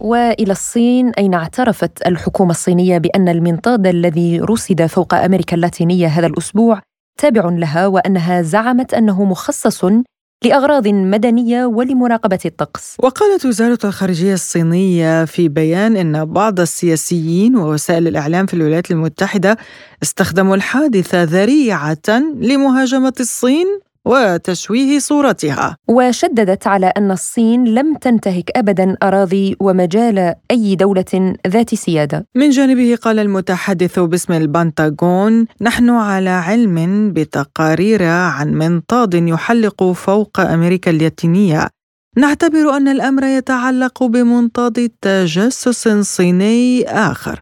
وإلى الصين أين اعترفت الحكومة الصينية بأن المنطاد الذي رصد فوق أمريكا اللاتينية هذا الأسبوع تابع لها وأنها زعمت أنه مخصص لأغراض مدنية ولمراقبة الطقس. وقالت وزارة الخارجية الصينية في بيان إن بعض السياسيين ووسائل الإعلام في الولايات المتحدة استخدموا الحادثة ذريعة لمهاجمة الصين وتشويه صورتها. وشددت على أن الصين لم تنتهك ابدا أراضي ومجال أي دولة ذات سيادة. من جانبه قال المتحدث باسم البنتاغون نحن على علم بتقارير عن منطاد يحلق فوق أمريكا اللاتينيه نعتبر أن الأمر يتعلق بمنطاد تجسس صيني آخر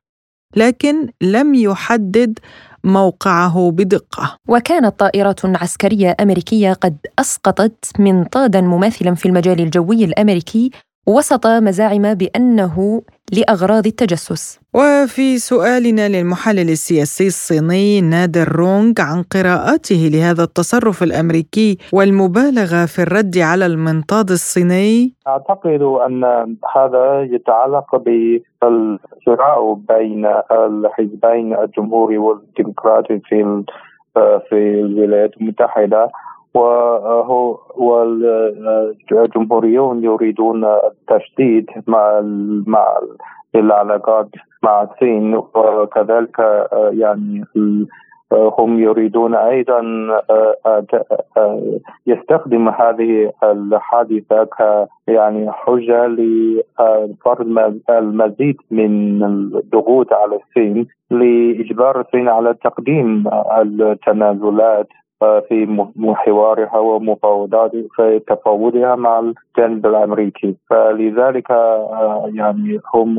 لكن لم يحدد موقعه بدقة. وكانت طائرات عسكرية أمريكية قد أسقطت منطادا مماثلا في المجال الجوي الأمريكي وسط مزاعم بأنه لأغراض التجسس. وفي سؤالنا للمحلل السياسي الصيني نادر رونغ عن قراءته لهذا التصرف الأمريكي والمبالغة في الرد على المنطاد الصيني أعتقد أن هذا يتعلق بالصراع بين الحزبين الجمهوري والديمقراطي في في الولايات المتحدة وهو والجمهوريون يريدون التشديد مع مع العلاقات مع الصين وكذلك يعني هم يريدون أيضا يستخدم هذه الحادثة ك يعني حجة لفرض المزيد من الضغوط على الصين لإجبار الصين على تقديم التنازلات في محورها ومفاوضات في تفاوضها مع الجانب الأمريكي فلذلك آه، يعني هم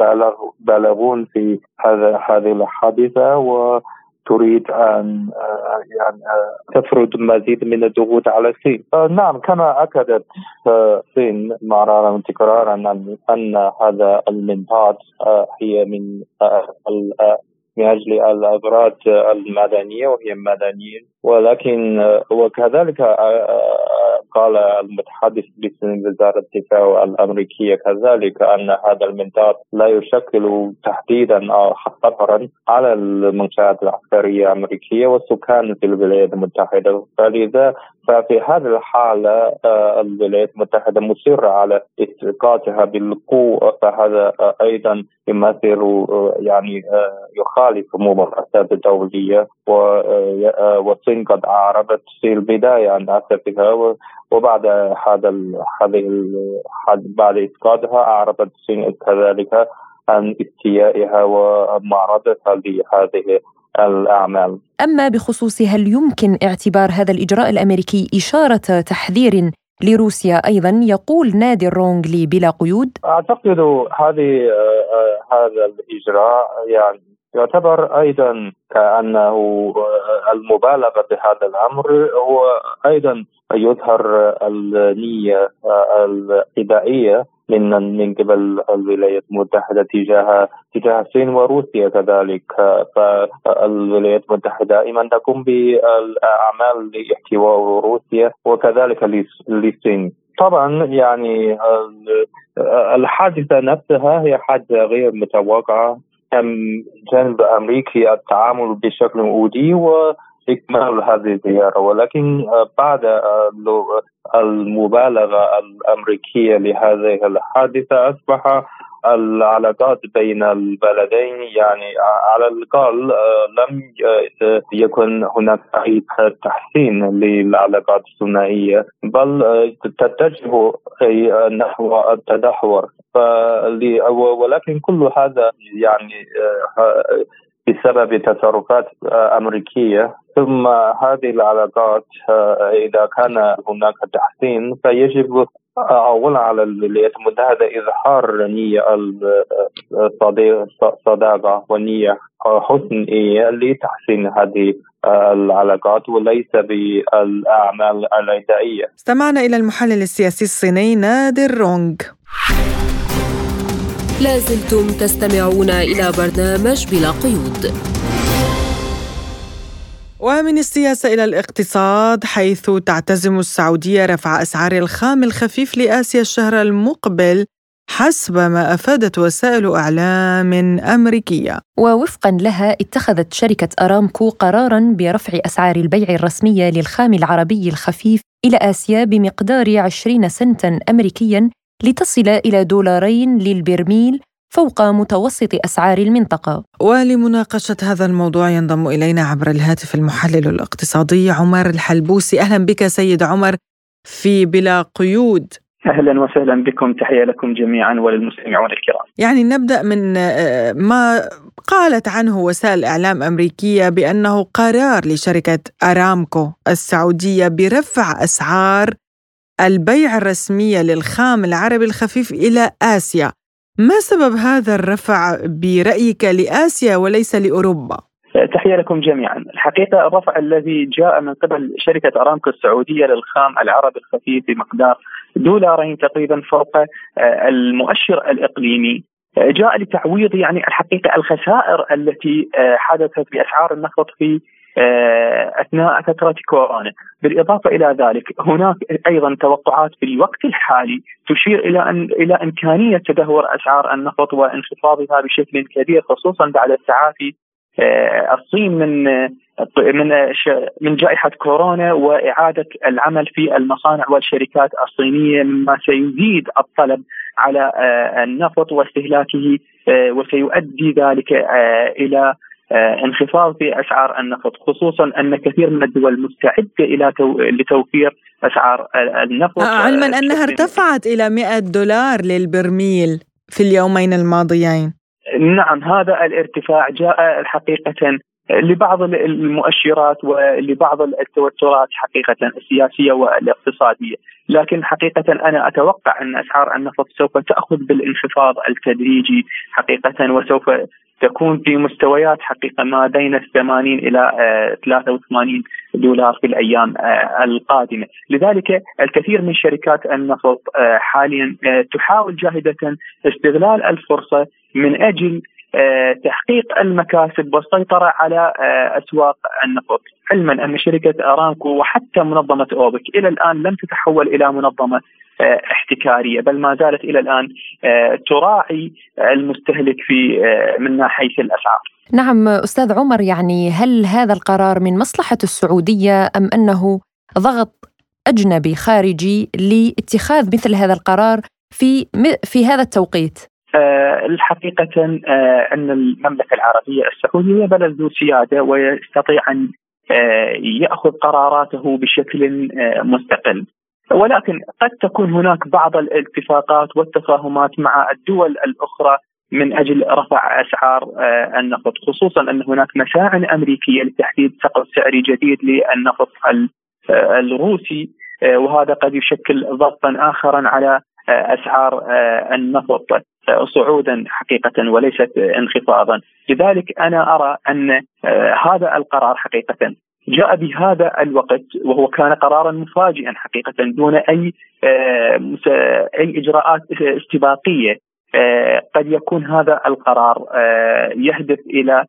بالغ بالغون في هذا هذه الحادثة و تريد أن آه، يعني آه، تفرض مزيد من الضغوط على الصين. نعم كما أكدت الصين مرارا وتكرارا ان هذا المنطاد هي من من أجل الأغراض المدنية وهي مدنيين ولكن وكذلك قال المتحدث باسم وزارة الدفاع الأمريكية كذلك أن هذا المنطاد لا يشكل تهديدا أو خطرا على المنشآت العسكرية الأمريكية والسكان في الولايات المتحدة. فلذا ففي هذه الحالة الولايات المتحدة مصرة على إسقاطها بالقوة فهذا أيضا يمثل يعني يخالف ممارسات الدولية والصين قد أعربت في البداية عن أسفها وبعد هذا هذه بعد إسقاطها أعربت الصين كذلك عن استيائها ومعارضتها لهذه الأعمال. أما بخصوص هل يمكن اعتبار هذا الإجراء الأمريكي إشارة تحذير لروسيا أيضا؟ يقول نادي رونغ لي بلا قيود. أعتقد هذه هذا الإجراء يعني يعتبر أيضا كأنه المبالغة بهذا الأمر هو أيضا يظهر النية العدائيه من من قبل الولايات المتحدة تجاه تجاه الصين وروسيا كذلك. فالولايات المتحدة دائما تقوم بالأعمال لاحتواء روسيا وكذلك للصين. طبعا يعني الحادثة نفسها هي حادثة غير متوقعة. جانب الامريكي التعامل بشكل ودي واكمال هذه الزياره ولكن بعد المبالغة الأمريكية لهذه الحادثة أصبح العلاقات بين البلدين يعني على الأقل لم يكن هناك أي تحسين للعلاقات الثنائية بل تتجه نحو التدهور. ولكن كل هذا يعني بسبب تصرفات أمريكية ثم هذه العلاقات إذا كان هناك تحسين فيجب اولا على الولايات المتحده إظهار نية الصداقه ونية حسنيه لتحسين هذه العلاقات وليس بالأعمال العدائية. استمعنا إلى المحلل السياسي الصيني نادر رونغ. لازلتم تستمعون إلى برنامج بلا قيود ومن السياسة إلى الاقتصاد حيث تعتزم السعودية رفع أسعار الخام الخفيف لآسيا الشهر المقبل حسب ما أفادت وسائل إعلام أمريكية. ووفقا لها اتخذت شركة أرامكو قرارا برفع أسعار البيع الرسمية للخام العربي الخفيف إلى آسيا بمقدار 20 سنتا امريكيا لتصل إلى دولارين للبرميل فوق متوسط أسعار المنطقة. ولمناقشة هذا الموضوع ينضم إلينا عبر الهاتف المحلل الاقتصادي عمر الحلبوسي. أهلا بك سيد عمر في بلا قيود. أهلا وسهلا بكم. تحية لكم جميعا وللمستمعون الكرام. يعني نبدأ من آه، ما قالت عنه وسائل إعلام أمريكية بأنه قرار لشركة أرامكو السعودية برفع أسعار البيع الرسميه للخام العربي الخفيف إلى آسيا. ما سبب هذا الرفع برأيك لآسيا وليس لأوروبا؟ تحية لكم جميعا الحقيقة الرفع الذي جاء من قبل شركة أرامكو السعودية للخام العربي الخفيف بمقدار دولارين تقريبا فوق آه، المؤشر الإقليمي آه، جاء لتعويض يعني الحقيقة الخسائر التي آه، حدثت بأسعار النفط في أثناء فترة كورونا، بالإضافة إلى ذلك هناك أيضا توقعات في الوقت الحالي تشير إلى أن إلى إمكانية تدهور أسعار النفط وانخفاضها بشكل كبير خصوصا بعد التعافي آه، الصين من آه، من آه، من جائحة كورونا وإعادة العمل في المصانع والشركات الصينية مما سيزيد الطلب على النفط واستهلاكه وسيؤدي ذلك إلى انخفاض في أسعار النفط خصوصا أن كثير من الدول مستعدة إلى لتوفير أسعار النفط. علما أنها ارتفعت إلى 100 دولار للبرميل في اليومين الماضيين. نعم هذا الارتفاع جاء حقيقة لبعض المؤشرات ولبعض التوترات حقيقة السياسية والاقتصادية. لكن حقيقة أنا أتوقع أن أسعار النفط سوف تأخذ بالانخفاض التدريجي حقيقة وسوف تكون في مستويات حقيقة ما بين ال 80 إلى 83 آه، دولار في الأيام آه، القادمة، لذلك الكثير من شركات النفط آه، حاليا تحاول جاهدة استغلال الفرصة من أجل تحقيق المكاسب والسيطرة على أسواق النفط، علما أن شركة ارامكو وحتى منظمة أوبك إلى الآن لم تتحول إلى منظمة آه، احتكارية بل ما زالت إلى الآن آه، تراعي المستهلك في آه، من ناحية الأسعار. نعم أستاذ عمر يعني هل هذا القرار من مصلحة السعودية أم أنه ضغط أجنبي خارجي لاتخاذ مثل هذا القرار في في هذا التوقيت؟ الحقيقة أن المملكة العربية السعودية بلد ذو سيادة ويستطيع أن يأخذ قراراته بشكل مستقل ولكن قد تكون هناك بعض الاتفاقات والتفاهمات مع الدول الأخرى من أجل رفع أسعار النفط خصوصا أن هناك مساعٍ أمريكية لتحديد سقف سعري جديد للنفط الروسي وهذا قد يشكل ضغطا اخرا على أسعار النفط صعودا حقيقة وليست انخفاضا، لذلك أنا أرى أن هذا القرار حقيقة جاء بهذا الوقت وهو كان قرارا مفاجئا حقيقة دون أي آه، أي إجراءات استباقية. آه، قد يكون هذا القرار آه، يهدف إلى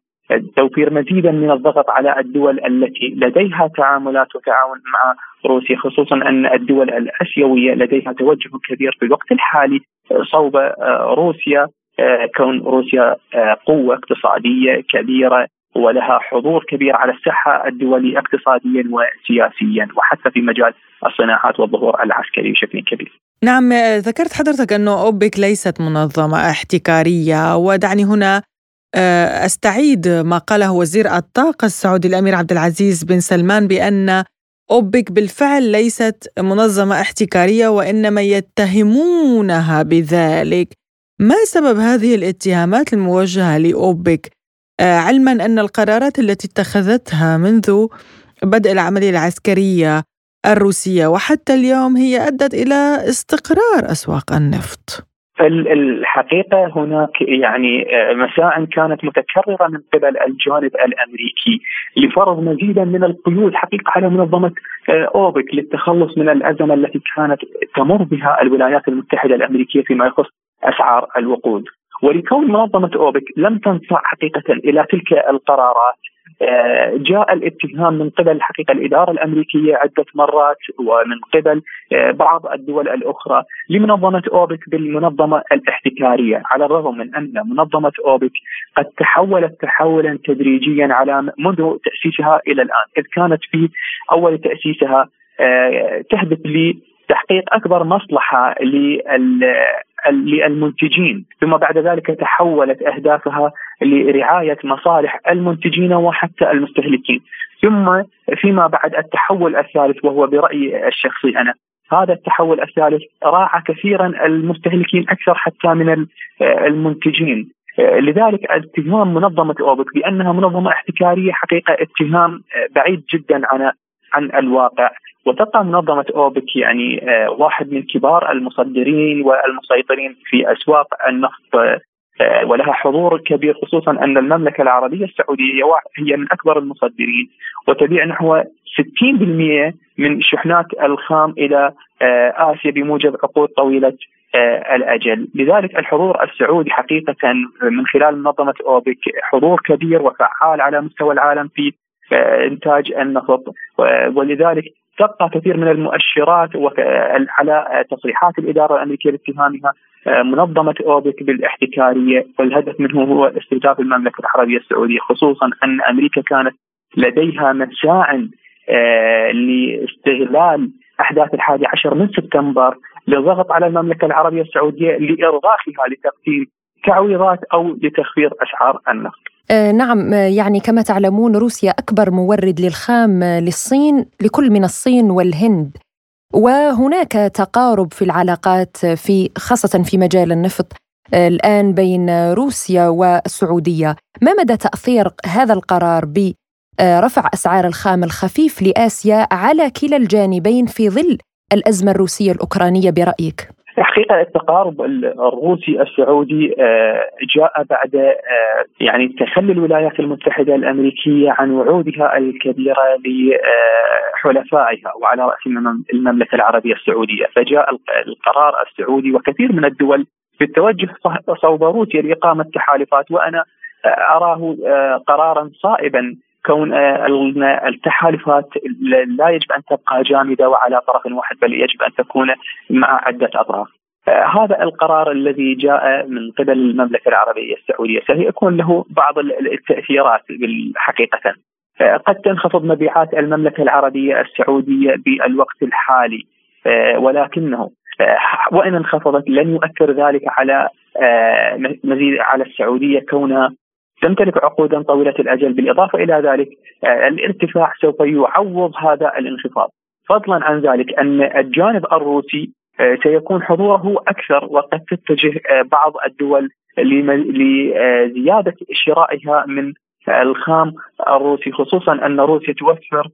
توفير مزيدا من الضغط على الدول التي لديها تعاملات وتعاون مع روسيا خصوصا أن الدول الأسيوية لديها توجه كبير في الوقت الحالي صوب روسيا. كون روسيا قوة اقتصادية كبيرة ولها حضور كبير على الساحة الدولي اقتصاديا وسياسيا وحتى في مجال الصناعات والظهور العسكري بشكل كبير. نعم ذكرت حضرتك انه أوبك ليست منظمة احتكارية ودعني هنا آه، أستعيد ما قاله وزير الطاقة السعودي الأمير عبد العزيز بن سلمان بأن أوبك بالفعل ليست منظمة احتكارية وإنما يتهمونها بذلك. ما سبب هذه الاتهامات الموجهة لأوبك علما أن القرارات التي اتخذتها منذ بدء العملية العسكرية الروسية وحتى اليوم هي أدت إلى استقرار أسواق النفط. الحقيقة هناك يعني آه، مساع كانت متكررة من قبل الجانب الأمريكي لفرض مزيدا من القيود حقيقة على منظمة آه، أوبك للتخلص من الأزمة التي كانت تمر بها الولايات المتحدة الأمريكية فيما يخص أسعار الوقود. ولكون منظمة أوبك لم تنصاع حقيقة إلى تلك القرارات آه، جاء الاتهام من قبل الحقيقة الإدارة الأمريكية عدة مرات ومن قبل آه، بعض الدول الأخرى. لمنظمة أوبك بالمنظمة الاحتكارية، على الرغم من أن منظمة أوبك قد تحولت تحولا تدريجيا على منذ تأسيسها إلى الآن، إذ كانت في أول تأسيسها آه، تهدف لتحقيق أكبر مصلحة للمنتجين. ثم بعد ذلك تحولت أهدافها لرعاية مصالح المنتجين وحتى المستهلكين. ثم فيما بعد التحول الثالث وهو برأيي الشخصي أنا. هذا التحول الثالث راعى كثيرا المستهلكين أكثر حتى من المنتجين. لذلك اتهام منظمة أوبك بأنها منظمة احتكارية حقيقة اتهام بعيد جدا عن عن الواقع. وتبقى منظمه أوبك يعني واحد من كبار المصدرين والمسيطرين في أسواق النفط ولها حضور كبير خصوصا أن المملكة العربية السعودية هي من أكبر المصدرين. وتبيع نحو 60% من شحنات الخام إلى آسيا بموجب عقود طويلة الأجل، لذلك الحضور السعودي حقيقة من خلال منظمة أوبك حضور كبير وفعال على مستوى العالم في انتاج النفط ولذلك تبقى كثير من المؤشرات على تصريحات الإدارة الأمريكية باتهامها منظمة أوبك بالإحتكارية والهدف منه هو استهداف المملكة العربية السعودية خصوصا أن أمريكا كانت لديها مساع لاستغلال أحداث الحادي عشر من سبتمبر للضغط على المملكة العربية السعودية لارغاقها لتقديم تعويضات أو لتخفيض أسعار النفط. آه نعم يعني كما تعلمون روسيا أكبر مورد للخام للصين لكل من الصين والهند وهناك تقارب في العلاقات في خاصة في مجال النفط الآن بين روسيا والسعودية، ما مدى تأثير هذا القرار برفع أسعار الخام الخفيف لآسيا على كلا الجانبين في ظل الأزمة الروسية الأوكرانية برأيك؟ حقيقه التقارب الروسي السعودي جاء بعد يعني تخلي الولايات المتحدة الأمريكية عن وعودها الكبيرة لحلفائها وعلى رأس المملكة العربية السعودية، فجاء القرار السعودي وكثير من الدول بالتوجه صوب روسيا لإقامة تحالفات وأنا أراه قرارا صائبا كون التحالفات لا يجب أن تبقى جامدة وعلى طرف واحد بل يجب أن تكون مع عدة أطراف. هذا القرار الذي جاء من قبل المملكة العربية السعودية سيكون له بعض التأثيرات حقيقه. قد تنخفض مبيعات المملكة العربية السعودية بالوقت الحالي ولكنه وإن انخفضت لن يؤثر ذلك على مزيد على السعودية كونها تمتلك عقودا طويلة الأجل بالإضافة إلى ذلك الارتفاع سوف يعوض هذا الانخفاض. فضلا عن ذلك أن الجانب الروسي سيكون حضوره أكثر وقد تتجه بعض الدول لزيادة شرائها من الخام الروسي خصوصا أن روسيا توفر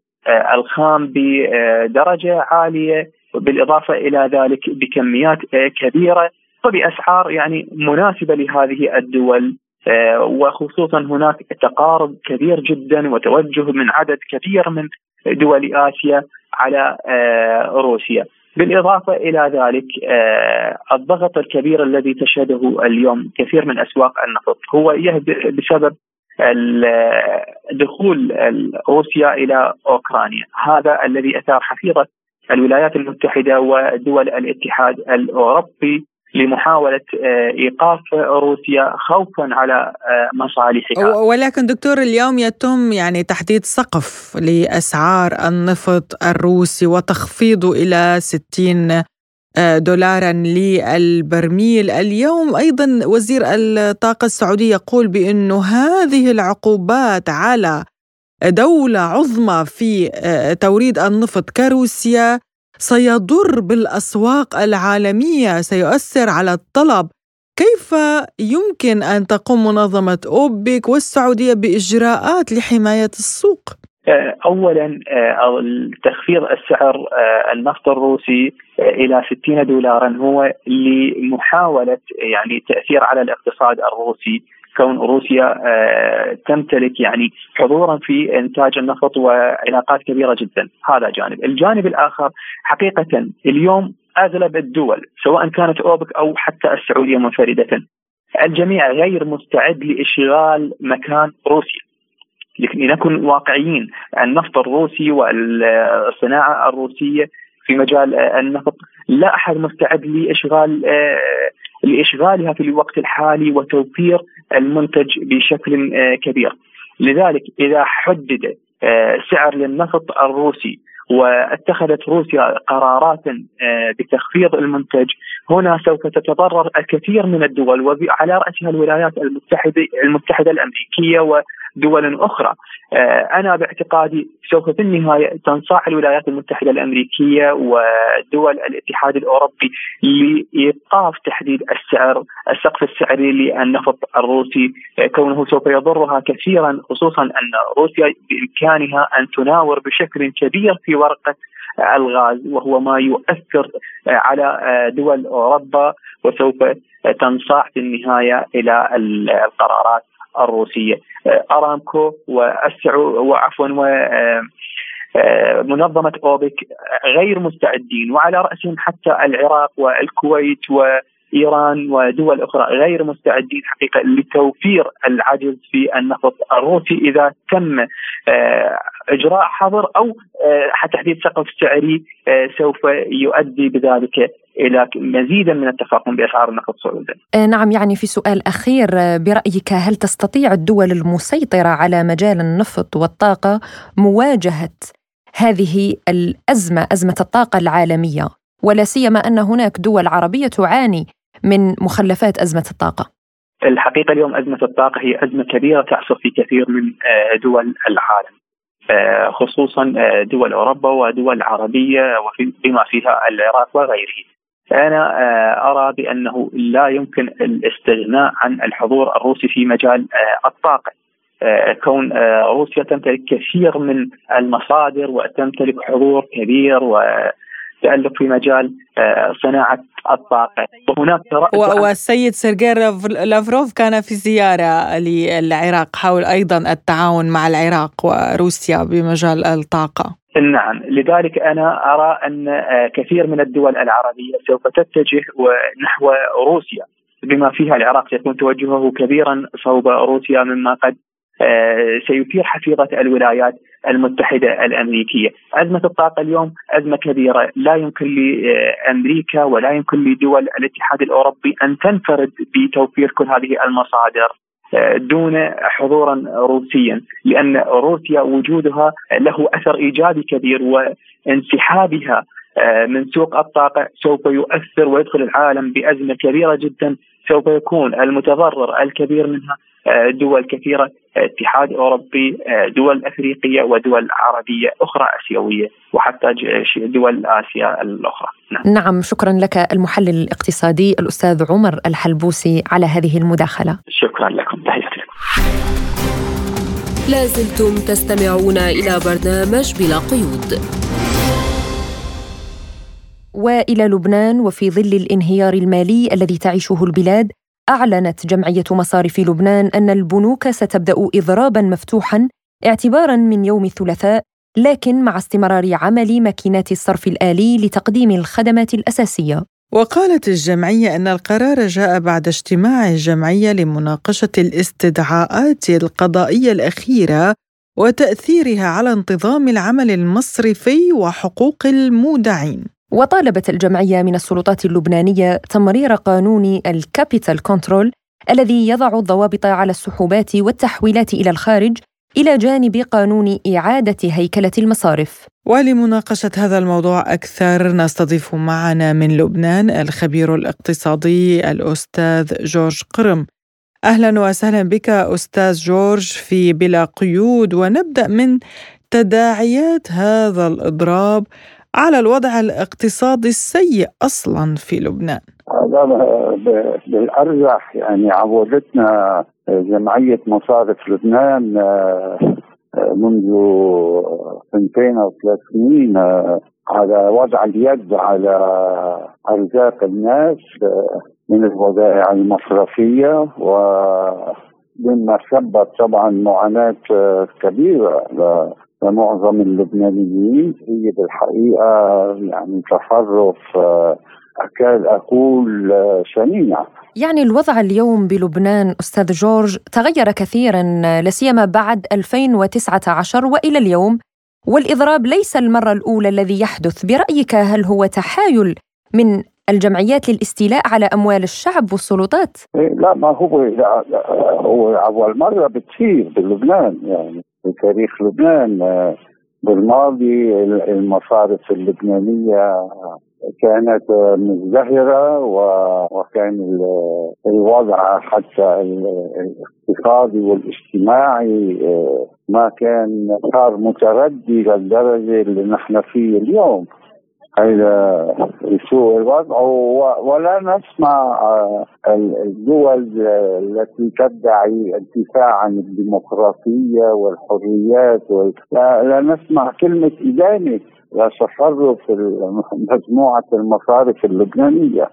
الخام بدرجة عالية بالاضافه إلى ذلك بكميات كبيرة. وباسعار يعني مناسبة لهذه الدول. وخصوصا هناك تقارب كبير جدا وتوجه من عدد كبير من دول آسيا على روسيا. بالإضافة إلى ذلك الضغط الكبير الذي تشهده اليوم كثير من أسواق النفط هو بسبب دخول روسيا إلى أوكرانيا، هذا الذي أثار حفيظة الولايات المتحدة ودول الاتحاد الأوروبي لمحاولة إيقاف روسيا خوفا على مصالحها. ولكن دكتور اليوم يتم يعني تحديد سقف لأسعار النفط الروسي وتخفيضه إلى 60 دولارا للبرميل. اليوم أيضا وزير الطاقة السعودي يقول بأنه هذه العقوبات على دولة عظمى في توريد النفط كروسيا سيضر بالأسواق العالمية سيؤثر على الطلب. كيف يمكن أن تقوم منظمة أوبك والسعودية بإجراءات لحماية السوق؟ اولا تخفيض السعر النفط الروسي إلى 60 دولارا هو لمحاولة يعني التاثير على الاقتصاد الروسي. كون روسيا تمتلك يعني حضورا في إنتاج النفط وعلاقات كبيرة جدا. هذا جانب. الجانب الآخر حقيقة اليوم أغلب الدول سواء كانت أوبك أو حتى السعودية منفردة الجميع غير مستعد لإشغال مكان روسيا. لنكن واقعيين النفط الروسي والصناعة الروسية في مجال النفط لا أحد مستعد لإشغال لإشغالها في الوقت الحالي وتوفير المنتج بشكل كبير. لذلك إذا حدد سعر للنفط الروسي واتخذت روسيا قرارات بتخفيض المنتج هنا سوف تتضرر الكثير من الدول وعلى رأسها الولايات المتحدة المتحدة الأمريكية ودول أخرى. آه، أنا باعتقادي سوف في النهاية تنصاع الولايات المتحدة الأمريكية ودول الاتحاد الأوروبي لإيقاف تحديد السعر السقف السعري للنفط الروسي آه، كونه سوف يضرها كثيرا خصوصا أن روسيا بإمكانها أن تناور بشكل كبير في ورقة الغاز وهو ما يؤثر على دول أوروبا وسوف تنصاع في النهاية إلى القرارات الروسية. أرامكو والسعو وعفوا و منظمة أوبك غير مستعدين وعلى رأسهم حتى العراق والكويت و ايران ودول أخرى غير مستعدين حقيقة لتوفير العجز في النفط الروسي إذا تم آه، إجراء حظر آه، تحديد سقف سعري آه، سوف يؤدي بذلك إلى مزيد من التفاقم بأسعار النفط صعودا. نعم يعني في سؤال أخير برأيك هل تستطيع الدول المسيطرة على مجال النفط والطاقة مواجهة هذه الأزمة أزمة الطاقة العالمية ولا سيما أن هناك دول عربية تعاني من مخلفات أزمة الطاقة؟ الحقيقة اليوم أزمة الطاقة هي أزمة كبيرة تعصف في كثير من آه، دول العالم. آه، خصوصا آه، دول أوروبا ودول عربية بما فيها العراق وغيره. أنا أرى بأنه لا يمكن الاستغناء عن الحضور الروسي في مجال الطاقة. كون روسيا تمتلك كثير من المصادر وتمتلك حضور كبير و تألق في مجال آه، صناعة الطاقة. وهناك والسيد سيرجي لافروف كان في زيارة للعراق حول أيضا التعاون مع العراق وروسيا بمجال الطاقة. نعم. لذلك أنا أرى أن آه، كثير من الدول العربية سوف تتجه نحو روسيا بما فيها العراق سيكون توجهه كبيرا صوب روسيا مما قد آه، سيثير حفيظة الولايات المتحدة الأمريكية. أزمة الطاقة اليوم أزمة كبيرة. لا يمكن لأمريكا ولا يمكن لدول الاتحاد الأوروبي أن تنفرد بتوفير كل هذه المصادر. دون حضورا روسيا لأن روسيا وجودها له أثر إيجابي كبير وانسحابها آه، من سوق الطاقة سوف يؤثر ويدخل العالم بأزمة كبيرة جدا سوف يكون المتضرر الكبير منها آه، دول كثيرة. اتحاد اوروبي آه، دول أفريقية ودول عربية أخرى آسيوية وحتى دول آسيا الأخرى. نعم. نعم شكرا لك المحلل الاقتصادي الأستاذ عمر الحلبوسي على هذه المداخلة. شكرا لكم. تحياتي لكم. لازلتم تستمعون إلى برنامج بلا قيود. وإلى لبنان وفي ظل الانهيار المالي الذي تعيشه البلاد أعلنت جمعية مصارف لبنان أن البنوك ستبدأ اضرابا مفتوحا اعتبارا من يوم الثلاثاء لكن مع استمرار عمل ماكينات الصرف الآلي لتقديم الخدمات الأساسية. وقالت الجمعية أن القرار جاء بعد اجتماع الجمعية لمناقشة الاستدعاءات القضائية الأخيرة وتأثيرها على انتظام العمل المصرفي وحقوق المودعين. وطالبت الجمعية من السلطات اللبنانية تمرير قانون ال capital control الذي يضع الضوابط على السحوبات والتحويلات إلى الخارج إلى جانب قانون إعادة هيكلة المصارف. ولمناقشة هذا الموضوع أكثر نستضيف معنا من لبنان الخبير الاقتصادي الأستاذ جورج قرم. أهلا وسهلا بك أستاذ جورج في بلا قيود ونبدأ من تداعيات هذا الإضراب على الوضع الاقتصادي السيء أصلا في لبنان. هذا بالارجح يعني عودتنا جمعية مصارف لبنان آه، منذ سنتين أو ثلاث سنين آه، على وضع اليد على أرزاق الناس آه، من الودائع المصرفية ومما سبب طبعا معاناة كبيرة. معظم اللبنانيين هي بالحقيقة يعني تصرف آه، أكاد أقول آه، شنيع يعني الوضع اليوم بلبنان أستاذ جورج تغير كثيرا لسيما بعد 2019 وإلى اليوم. والإضراب ليس المرة الأولى الذي يحدث. برأيك هل هو تحايل من الجمعيات للاستيلاء على أموال الشعب والسلطات؟ إيه، لا ما هو لا هو أول مرة بتصير بلبنان يعني. في تاريخ لبنان بالماضي المصارف اللبنانية كانت مزدهرة وكان الوضع حتى الاقتصادي والاجتماعي ما كان صار متردي للدرجة اللي نحن فيه اليوم. هذا سوء الوضع ولا نسمع الدول التي تدعي الدفاع عن الديمقراطية والحريات لا نسمع كلمة إدانة وتصرف مجموعة المصارف اللبنانية.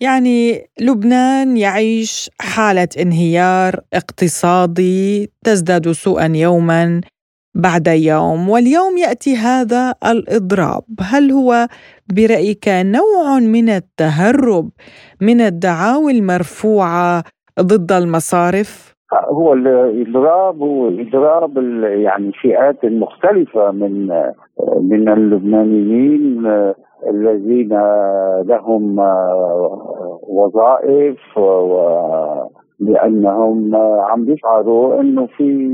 يعني لبنان يعيش حالة انهيار اقتصادي تزداد سوءا يوما. بعد يوم واليوم يأتي هذا الإضراب. هل هو برأيك نوع من التهرب من الدعاوى المرفوعة ضد المصارف؟ هو الإضراب هو اضراب يعني فئات مختلفة من من اللبنانيين الذين لهم وظائف لأنهم عم بيشعروا إنه في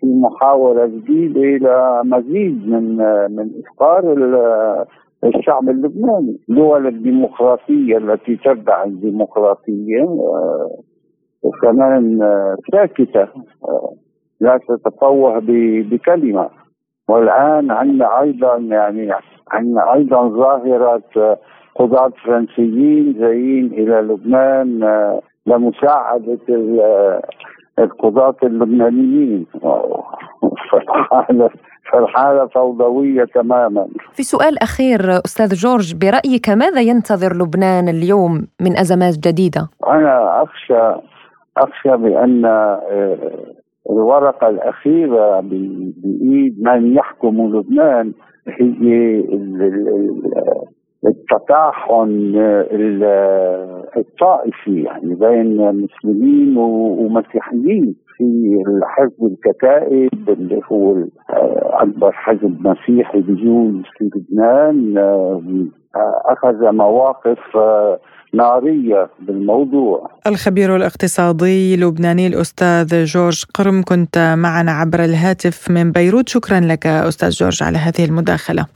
في محاولة جديدة لمزيد من من افقار الشعب اللبناني، دول الديمقراطية التي تتبع الديمقراطية كمان ساكتة لا تتفوه بكلمة. والآن عندنا أيضا يعني عندنا أيضا ظاهرة قضاة فرنسيين جايين إلى لبنان لمساعدة القضاة اللبنانيين فالحالة فوضوية تماما في سؤال أخير أستاذ جورج برأيك ماذا ينتظر لبنان اليوم من أزمات جديدة؟ أنا أخشى أخشى بأن آه، الورقة الأخيرة بإيد من يحكم لبنان هي التطاحن الطائفي يعني بين مسلمين ومسيحيين في الحزب الكتائب اللي هو أكبر حزب مسيحي بجوز في لبنان. أخذ مواقف نارية بالموضوع. الخبير الاقتصادي اللبناني الأستاذ جورج قرم كنت معنا عبر الهاتف من بيروت. شكرا لك أستاذ جورج على هذه المداخلة.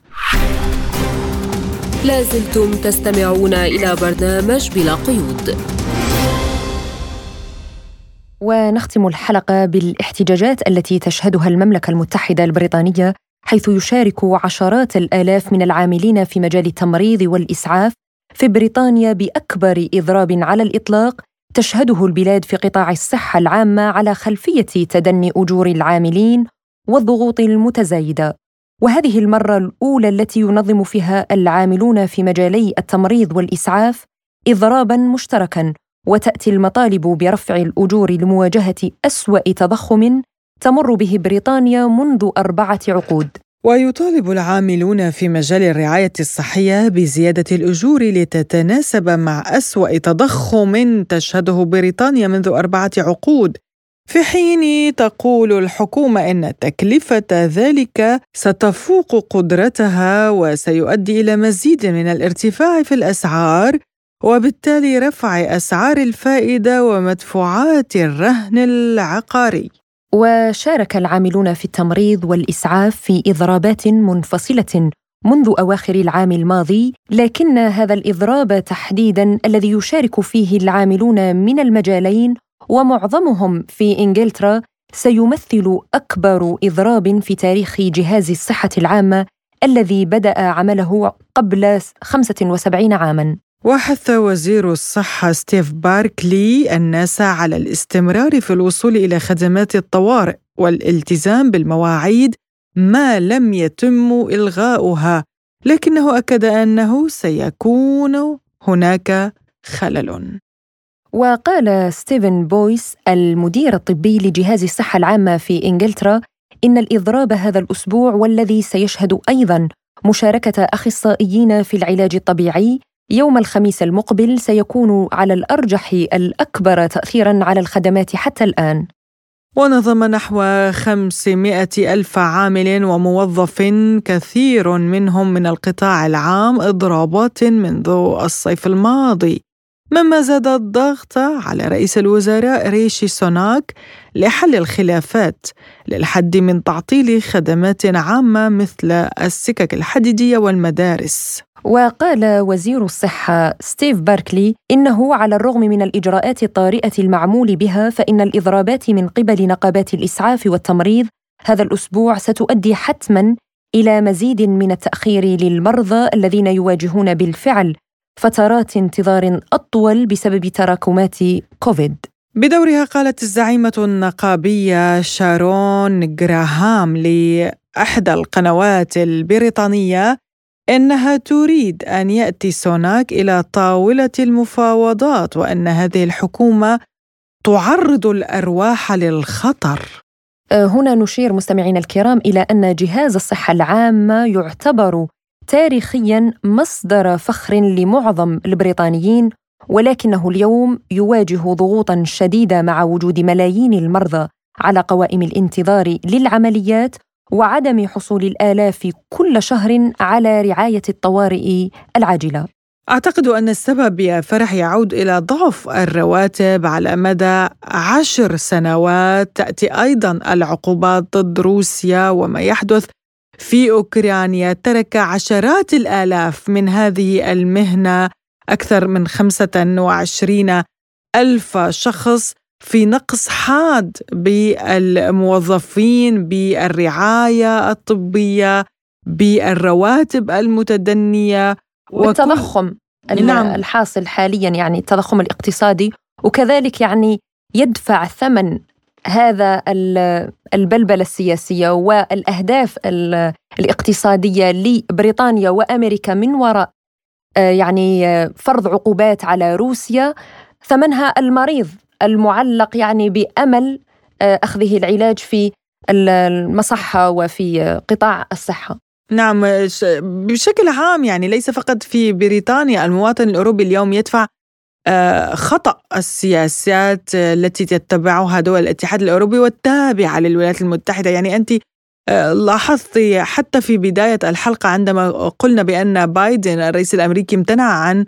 لازلتم تستمعون إلى برنامج بلا قيود. ونختم الحلقة بالاحتجاجات التي تشهدها المملكة المتحدة البريطانية حيث يشارك عشرات الآلاف من العاملين في مجال التمريض والإسعاف في بريطانيا بأكبر إضراب على الإطلاق تشهده البلاد في قطاع الصحة العامة على خلفية تدني أجور العاملين والضغوط المتزايدة. وهذه المرة الأولى التي ينظم فيها العاملون في مجالي التمريض والإسعاف اضرابا مشتركا وتأتي المطالب برفع الأجور لمواجهة أسوأ تضخم تمر به بريطانيا منذ أربعة عقود. ويطالب العاملون في مجال الرعاية الصحية بزيادة الأجور لتتناسب مع أسوأ تضخم تشهده بريطانيا منذ أربعة عقود. في حين تقول الحكومة إن تكلفة ذلك ستفوق قدرتها وسيؤدي إلى مزيد من الارتفاع في الأسعار وبالتالي رفع أسعار الفائدة ومدفوعات الرهن العقاري. وشارك العاملون في التمريض والإسعاف في إضرابات منفصلة منذ أواخر العام الماضي لكن هذا الإضراب تحديدا الذي يشارك فيه العاملون من المجالين ومعظمهم في إنجلترا سيمثل أكبر إضراب في تاريخ جهاز الصحة العامة الذي بدأ عمله قبل 75 عاما وحث وزير الصحة ستيف باركلي الناس على الاستمرار في الوصول إلى خدمات الطوارئ والالتزام بالمواعيد ما لم يتم إلغاؤها، لكنه أكد أنه سيكون هناك خلل. وقال ستيفن بويس المدير الطبي لجهاز الصحة العامة في إنجلترا إن الإضراب هذا الأسبوع والذي سيشهد أيضا مشاركة أخصائيين في العلاج الطبيعي يوم الخميس المقبل سيكون على الأرجح الأكبر تأثيرا على الخدمات حتى الآن. ونظم نحو 500 ألف عامل وموظف كثير منهم من القطاع العام إضرابات منذ الصيف الماضي. مما زاد الضغط على رئيس الوزراء ريشي سوناك لحل الخلافات للحد من تعطيل خدمات عامة مثل السكك الحديدية والمدارس. وقال وزير الصحة ستيف باركلي إنه على الرغم من الإجراءات الطارئة المعمول بها فإن الإضرابات من قبل نقابات الإسعاف والتمريض هذا الأسبوع ستؤدي حتما إلى مزيد من التأخير للمرضى الذين يواجهون بالفعل فترات انتظار أطول بسبب تراكمات كوفيد. بدورها قالت الزعيمة النقابية شارون جراهام لإحدى القنوات البريطانية إنها تريد أن يأتي سوناك إلى طاولة المفاوضات وأن هذه الحكومة تعرض الأرواح للخطر. أه، هنا نشير مستمعينا الكرام إلى أن جهاز الصحة العامة يعتبر تاريخيا مصدر فخر لمعظم البريطانيين ولكنه اليوم يواجه ضغوطا شديدة مع وجود ملايين المرضى على قوائم الانتظار للعمليات وعدم حصول الآلاف كل شهر على رعاية الطوارئ العاجلة. أعتقد أن السبب يا فرح يعود إلى ضعف الرواتب على مدى عشر سنوات تأتي أيضا العقوبات ضد روسيا وما يحدث في أوكرانيا ترك عشرات الآلاف من هذه المهنة أكثر من 25 ألف شخص في نقص حاد بالموظفين بالرعاية الطبية بالرواتب المتدنية والتضخم نعم. الحاصل حاليا يعني التضخم الاقتصادي وكذلك يعني يدفع ثمن هذا البلبلة السياسية والأهداف الاقتصادية لبريطانيا وأمريكا من وراء آه، يعني آه، فرض عقوبات على روسيا ثمنها المريض المعلق يعني بأمل آه، أخذه العلاج في المصحة وفي قطاع الصحة. نعم بشكل عام يعني ليس فقط في بريطانيا المواطن الأوروبي اليوم يدفع آه، خطأ السياسات التي تتبعها دول الاتحاد الأوروبي والتابعة للولايات المتحدة. يعني أنت آه، لاحظت حتى في بداية الحلقة عندما قلنا بأن بايدن الرئيس الأمريكي امتنع عن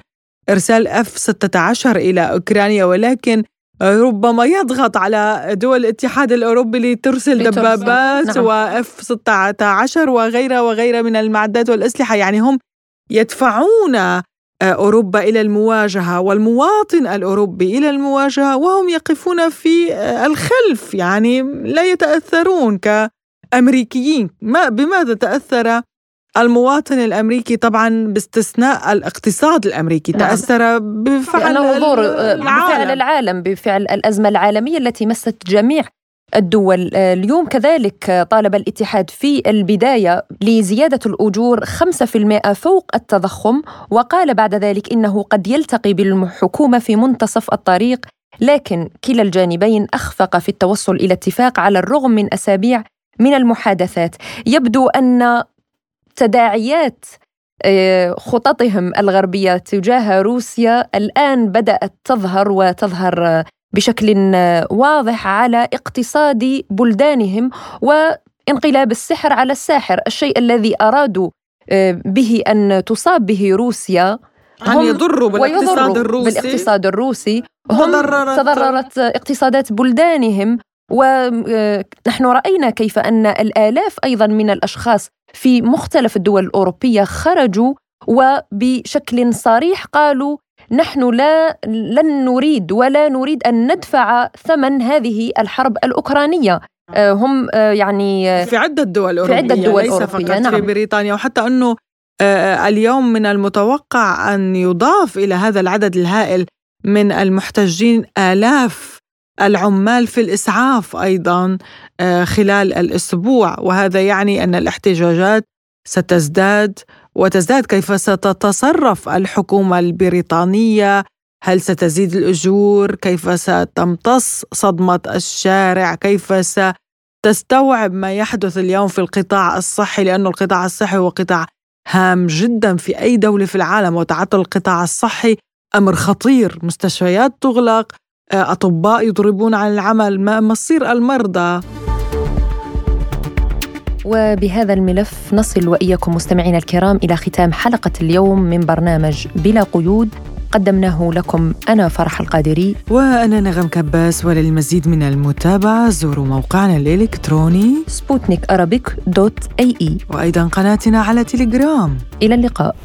إرسال اف 16 إلى أوكرانيا ولكن ربما يضغط على دول الاتحاد الأوروبي لترسل دبابات نعم. واف 16 وغيرها وغيرها من المعدات والأسلحة. يعني هم يدفعون أوروبا إلى المواجهة والمواطن الأوروبي إلى المواجهة وهم يقفون في آه، الخلف يعني لا يتأثرون كأمريكيين ما بماذا تأثر المواطن الأمريكي طبعا باستثناء الاقتصاد الأمريكي نعم. تأثر بفعل العالم. بفعل العالم بفعل الأزمة العالمية التي مست جميع الدول. اليوم كذلك طالب الاتحاد في البداية لزيادة الأجور 5% فوق التضخم وقال بعد ذلك إنه قد يلتقي بالحكومة في منتصف الطريق لكن كلا الجانبين أخفق في التوصل إلى اتفاق على الرغم من أسابيع من المحادثات. يبدو أن تداعيات آه، خططهم الغربية تجاه روسيا الآن بدأت تظهر وتظهر بشكل واضح على اقتصاد بلدانهم وانقلاب السحر على الساحر. الشيء الذي أرادوا آه، به أن تصاب به روسيا أن يضروا بالاقتصاد الروسي. بالاقتصاد الروسي. هم تضررت. اقتصادات بلدانهم ونحن رأينا كيف أن الآلاف أيضا من الأشخاص في مختلف الدول الأوروبية خرجوا وبشكل صريح قالوا نحن لا لن نريد ولا نريد أن ندفع ثمن هذه الحرب الأوكرانية. آه، هم آه، يعني آه، في عدة دول اوروبيه في عدة دول ليس أوروبية فقط نعم. في بريطانيا. وحتى أنه اليوم من المتوقع أن يضاف إلى هذا العدد الهائل من المحتجين آلاف العمال في الإسعاف أيضا خلال الأسبوع. وهذا يعني أن الاحتجاجات ستزداد وتزداد كيف ستتصرف الحكومة البريطانية؟ هل ستزيد الأجور؟ كيف ستمتص صدمة الشارع؟ كيف ستستوعب ما يحدث اليوم في القطاع الصحي؟ لأن القطاع الصحي هو قطاع هام جدا في أي دولة في العالم وتعطل القطاع الصحي أمر خطير. مستشفيات تغلق أطباء يضربون عن العمل. ما مصير المرضى؟ وبهذا الملف نصل وإياكم مستمعينا الكرام إلى ختام حلقة اليوم من برنامج بلا قيود. قدمناه لكم أنا فرح القادري. وأنا نغم كباس وللمزيد من المتابعة زوروا موقعنا الإلكتروني سبوتنيك دوت إي إي. وأيضا قناتنا على تليجرام. إلى اللقاء.